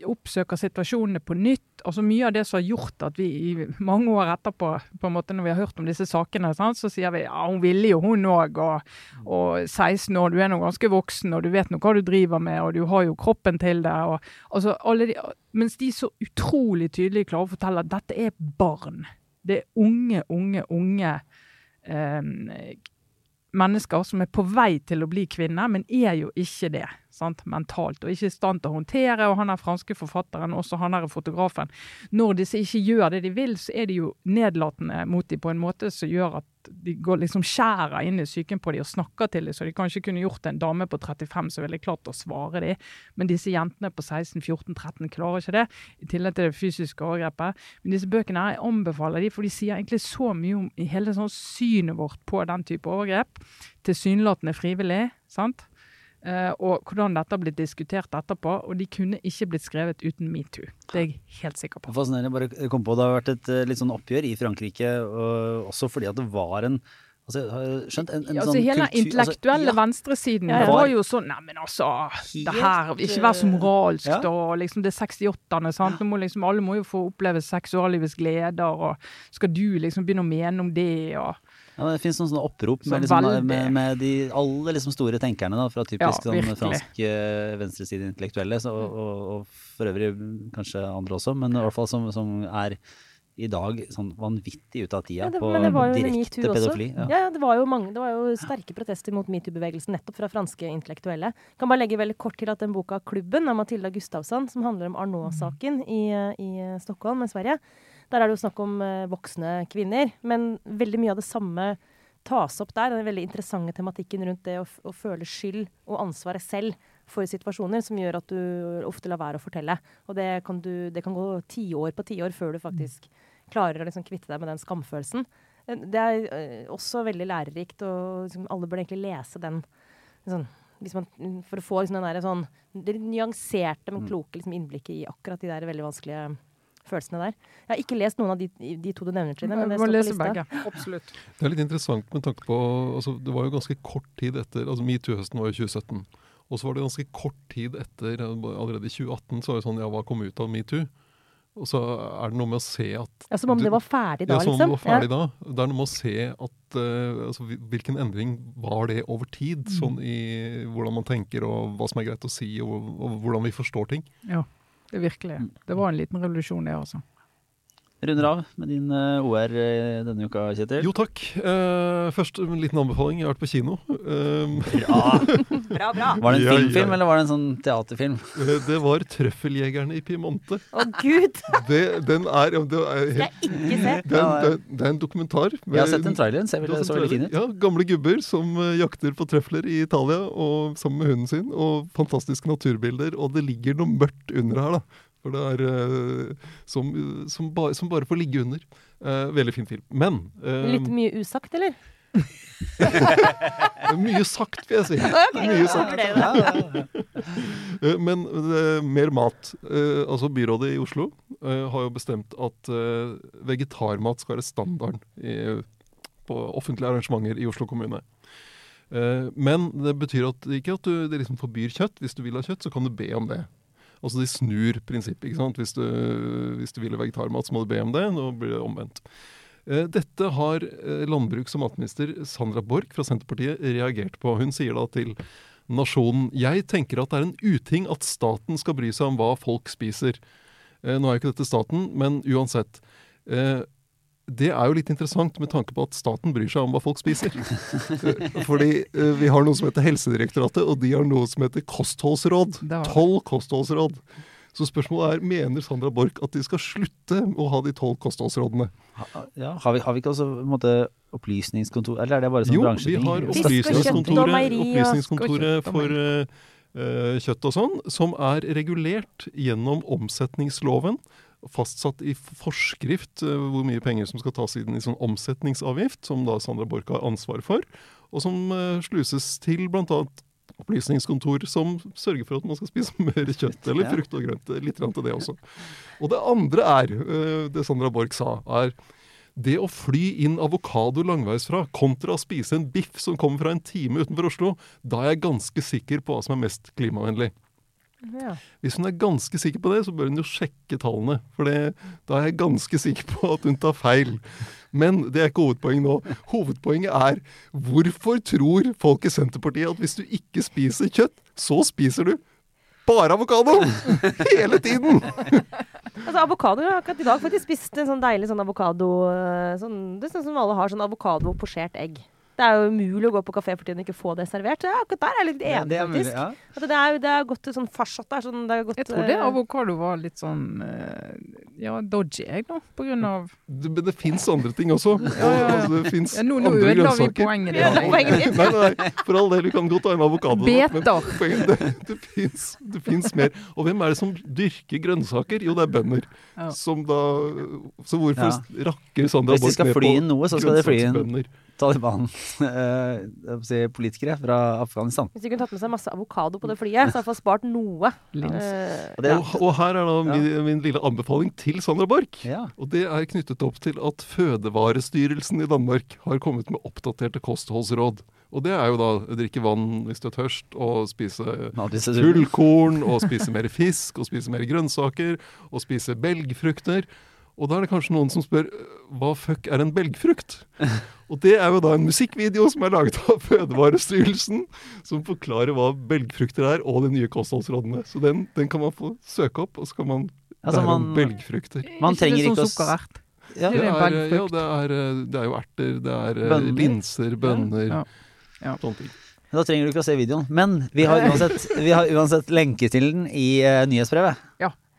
S2: oppsøker situasjonene på nytt. Altså Mye av det som har gjort at vi i mange år etterpå, på en måte når vi har hørt om disse sakene, sant, så sier vi ja, hun ville jo hun òg, og, og 16 år, du er nå ganske voksen, og du vet nå hva du driver med, og du har jo kroppen til det. Og, altså, de, mens de så utrolig tydelig klarer å fortelle at dette er barn. Det er unge, unge, unge eh, mennesker som er på vei til å bli kvinner, men er jo ikke det sant, mentalt. Og ikke i stand til å håndtere. Og han er franske forfatteren, også han er fotografen. Når disse ikke gjør det de vil, så er de jo nedlatende mot dem på en måte som gjør at de går liksom skjærer inn i psyken på dem og snakker til dem, så de kanskje kunne gjort en dame på 35 som ville klart å svare dem. Men disse jentene på 16, 14, 13 klarer ikke det, i tillegg til det fysiske overgrepet. Men disse bøkene her, jeg anbefaler de, for de sier egentlig så mye om hele sånn synet vårt på den type overgrep. Tilsynelatende frivillig, sant? Eh, og hvordan dette har blitt diskutert etterpå. Og de kunne ikke blitt skrevet uten metoo. Det er jeg helt sikker på.
S1: Fascinerende. Bare kom på det har vært et eh, litt sånn oppgjør i Frankrike, og også fordi at det var en Altså, jeg har skjønt en, en
S2: Ja, altså
S1: sånn
S2: Hele
S1: den
S2: intellektuelle
S1: altså, ja,
S2: venstresiden
S3: Ja, ja.
S2: var jo sånn Neimen, altså Det her Ikke vær så moralsk,
S1: Ja.
S2: da. Liksom det 68-ene, sant. Nå må liksom, alle må jo få oppleve seksuallivets gleder, og skal du liksom begynne å mene om det, og
S1: Ja, det finnes noen sånne opprop med, liksom, med, med de aller liksom store tenkerne da, fra typisk
S2: Ja,
S1: sånn, fransk uh, venstreside-intellektuelle, og, og, og for øvrig kanskje andre også, men i hvert fall som, som er i dag sånn vanvittig ut av tida
S3: Ja, det,
S1: på direkte pedofili.
S3: Ja.
S1: Ja.
S3: det var jo mange, det var jo sterke protester mot metoo-bevegelsen nettopp fra franske intellektuelle. Kan bare legge veldig kort til at den boka 'Klubben' av Matilda Gustavsson, som handler om Arnault-saken i, i Stockholm i Sverige, der er det jo snakk om eh, voksne kvinner. Men veldig mye av det samme tas opp der. Den veldig interessante tematikken rundt det å, å føle skyld og ansvaret selv for situasjoner som gjør at du ofte lar være å fortelle. Og det kan, du, det kan gå tiår på tiår før du faktisk klarer å liksom kvitte deg med den skamfølelsen. Eh, Det er eh, også veldig lærerikt, og liksom, alle bør egentlig lese den sånn, hvis man, for å få liksom, den der, sånn, det nyanserte, men kloke liksom, innblikket i akkurat de der veldig vanskelige følelsene der. Jeg har ikke lest noen av de, de to du nevner, Trine. Men det står på lista.
S2: begge. Absolutt.
S4: Det er litt interessant med tanke på altså Det var jo ganske kort tid etter altså Metoo-høsten var jo 2017. Og så var det ganske kort tid etter, allerede i 2018, så var det sånn Ja, hva kom ut av metoo? Og så er det noe med å se at
S3: Ja, Som om
S4: du-
S3: det var ferdig da,
S4: ja, som om
S3: liksom.
S4: det var ferdig da. Det er noe med å se at uh, altså, Hvilken endring var det over tid? Sånn i hvordan man tenker, og hva som er greit å si, og, og hvordan vi forstår ting.
S2: Ja, det virkelig. Det var en liten revolusjon, det, altså.
S1: Runder av med din eh, OR eh, denne uka, Kjetil.
S4: Jo takk. Eh, først en liten anbefaling. Jeg har vært på kino. <laughs>
S1: Bra!
S3: Bra, bra.
S1: Var det en
S4: Ja,
S1: filmfilm,
S4: ja.
S1: eller var det en sånn teaterfilm?
S4: det var 'Trøffeljegerne i Piemonte'.
S3: Å gud!
S4: Det, den er, ja, det er
S3: Skal jeg ikke se.
S4: Den, det, er, en dokumentar.
S1: Jeg har sett en trailer, den ser vel så veldig fin ut.
S4: Ja, Gamle gubber som jakter på trøfler i Italia og sammen med hunden sin. Og fantastiske naturbilder. Og det ligger noe mørkt under her, da. For det er eh, som, som, ba, som bare får ligge under. Eh, veldig fin film. Men eh,
S3: Litt mye usagt, eller? <laughs>
S4: Mye sagt, vil jeg si. <laughs> Mye sagt. <laughs> Men mer mat. Eh, altså Byrådet i Oslo har jo bestemt at vegetarmat skal være standarden i, på offentlige arrangementer i Oslo kommune. Eh, men det betyr at, ikke at du det liksom forbyr kjøtt. Hvis du vil ha kjøtt, så kan du be om det. Altså De snur prinsippet. ikke sant? Hvis du, hvis du vil ha vegetarmat, så må du be om det. Nå blir det omvendt. Eh, Dette har eh, landbruks- og matminister Sandra Borch fra Senterpartiet reagert på. Hun sier da til Nasjonen Jeg tenker at det er en uting at staten skal bry seg om hva folk spiser. Eh, Nå er jo ikke dette staten, men uansett. Det er jo litt interessant med tanke på at staten bryr seg om hva folk spiser. Eh, Fordi eh, vi har noe som heter Helsedirektoratet, og de har noe som heter kostholdsråd. Tolv kostholdsråd. Så spørsmålet er, mener Sandra Borch at de skal slutte å ha de tolv kostholdsrådene?
S1: Ja, har, vi, har vi ikke også en måte opplysningskontor, eller er det bare sånn
S4: Jo, vi
S1: bransjeting?
S4: har
S3: Fisk og
S4: Opplysningskontoret, opplysningskontoret for eh, kjøtt og sånn, som er regulert gjennom omsetningsloven. Fastsatt i forskrift eh, hvor mye penger som skal tas inn i sånn omsetningsavgift, som da Sandra Borch har ansvar for, og som eh, sluses til bl.a. opplysningskontor som sørger for at man skal spise <laughs> mer kjøtt eller frukt og grønt. Litt grann til det også. Og det andre er, eh, det Sandra Borch sa, er det å fly inn avokado langveisfra kontra å spise en biff som kommer fra en time utenfor Oslo, da er jeg ganske sikker på hva som er mest klimavennlig.
S3: Ja.
S4: Hvis hun er ganske sikker på det, så bør hun jo sjekke tallene. For det, da er jeg ganske sikker på at hun tar feil. Men det er ikke hovedpoenget nå. Hovedpoenget er hvorfor tror folk i Senterpartiet at hvis du ikke spiser kjøtt, så spiser du bare avokado? Hele tiden!
S3: Altså, avokado, Jeg har akkurat i dag faktisk spist en sånn deilig sånn avokado eh, sånn, Det er sånn som alle har, sånn avokado posjert egg. Det er jo umulig å gå på kafé for tiden og ikke få det servert. Så ja, akkurat der er jeg litt
S1: Ja,
S3: enig,
S1: det er mulig,
S3: faktisk.
S1: ja.
S3: At det, er, det er gått sånn farsatt der. Sånn, det er gått,
S2: Jeg tror
S3: det
S2: avokado var litt sånn eh, ja, dodgy, jeg, da. På grunn av
S4: Det, men det fins andre ting også. <laughs>
S2: Ja, ja, ja.
S4: Altså, det fins
S2: ja, Nå, nå
S4: andre
S2: ødela vi
S4: grønnsaker.
S2: poenget
S3: Ja,
S2: ditt.
S3: poenget ditt. <laughs>
S4: Nei, nei, nei, for all del, du kan godt ta en avokado.
S2: Beter.
S4: Men, <laughs> Det, det, fins, mer. Og hvem er det som dyrker grønnsaker? Jo, det er bønder.
S2: Ja.
S4: Som da Så hvorfor
S1: Ja.
S4: rakker Sandra
S1: Hvis de
S4: Borch
S1: skal fly
S4: på
S1: inn noe, så skal de fly inn
S4: grønnsaksbønder?
S1: Taliban-politikere <laughs> fra Afghanistan.
S3: Hvis de kunne tatt med seg masse avokado på det flyet, så hadde de spart noe. Eh,
S1: Og det,
S4: Og, og her er da min, min lille anbefaling til Sandra Borch.
S1: ja.
S4: Og det er knyttet opp til at Fødevarestyrelsen i Danmark har kommet med oppdaterte kostholdsråd. Og det er jo da å drikke vann hvis du er tørst, og spise fullkorn, og spise mer fisk, og spise mer grønnsaker, og spise belgfrukter. Og da er det kanskje noen som spør hva fuck er en belgfrukt? Og det er jo da en musikkvideo som er laget av Fødevarestyrelsen, som forklarer hva belgfrukter er, og de nye kostholdsrådene. Så den, den kan man få søke opp, og så kan man
S1: Altså,
S4: lære om belgfrukter.
S1: Man trenger ikke å
S2: sukkerert?
S1: Ja.
S2: Det
S4: Det
S2: er belgfrukt.
S4: ja, det er, eh, det er jo erter, det er eh,
S1: Bønner.
S4: linser, bønner,
S2: Ja. Ja.
S4: sånne ting.
S1: Da trenger du ikke å se videoen. Men vi har uansett, vi har uansett lenke til den i uh, nyhetsbrevet.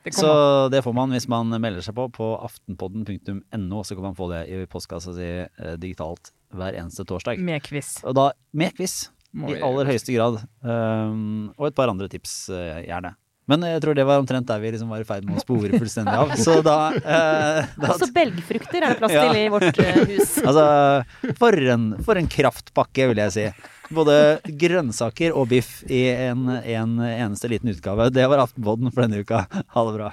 S2: Det
S1: Så det får man hvis man melder seg på på aftenpodden.no. Så kan man få det i postkassa si eh, digitalt hver eneste torsdag.
S2: Med quiz.
S1: Og da med quiz, i aller høyeste grad. Um, og et par andre tips, uh, gjerne. Men jeg tror det var omtrent der vi liksom var i ferd med å spore <laughs> fullstendig av. Så da, eh, da
S3: Også belgfrukter er det plass
S1: Ja.
S3: til i vårt eh, hus. <laughs>
S1: Altså, for en, for en kraftpakke, vil jeg si. Både grønnsaker og biff i en, en eneste liten utgave. Det var Aftenpodden for denne uka. Ha det bra.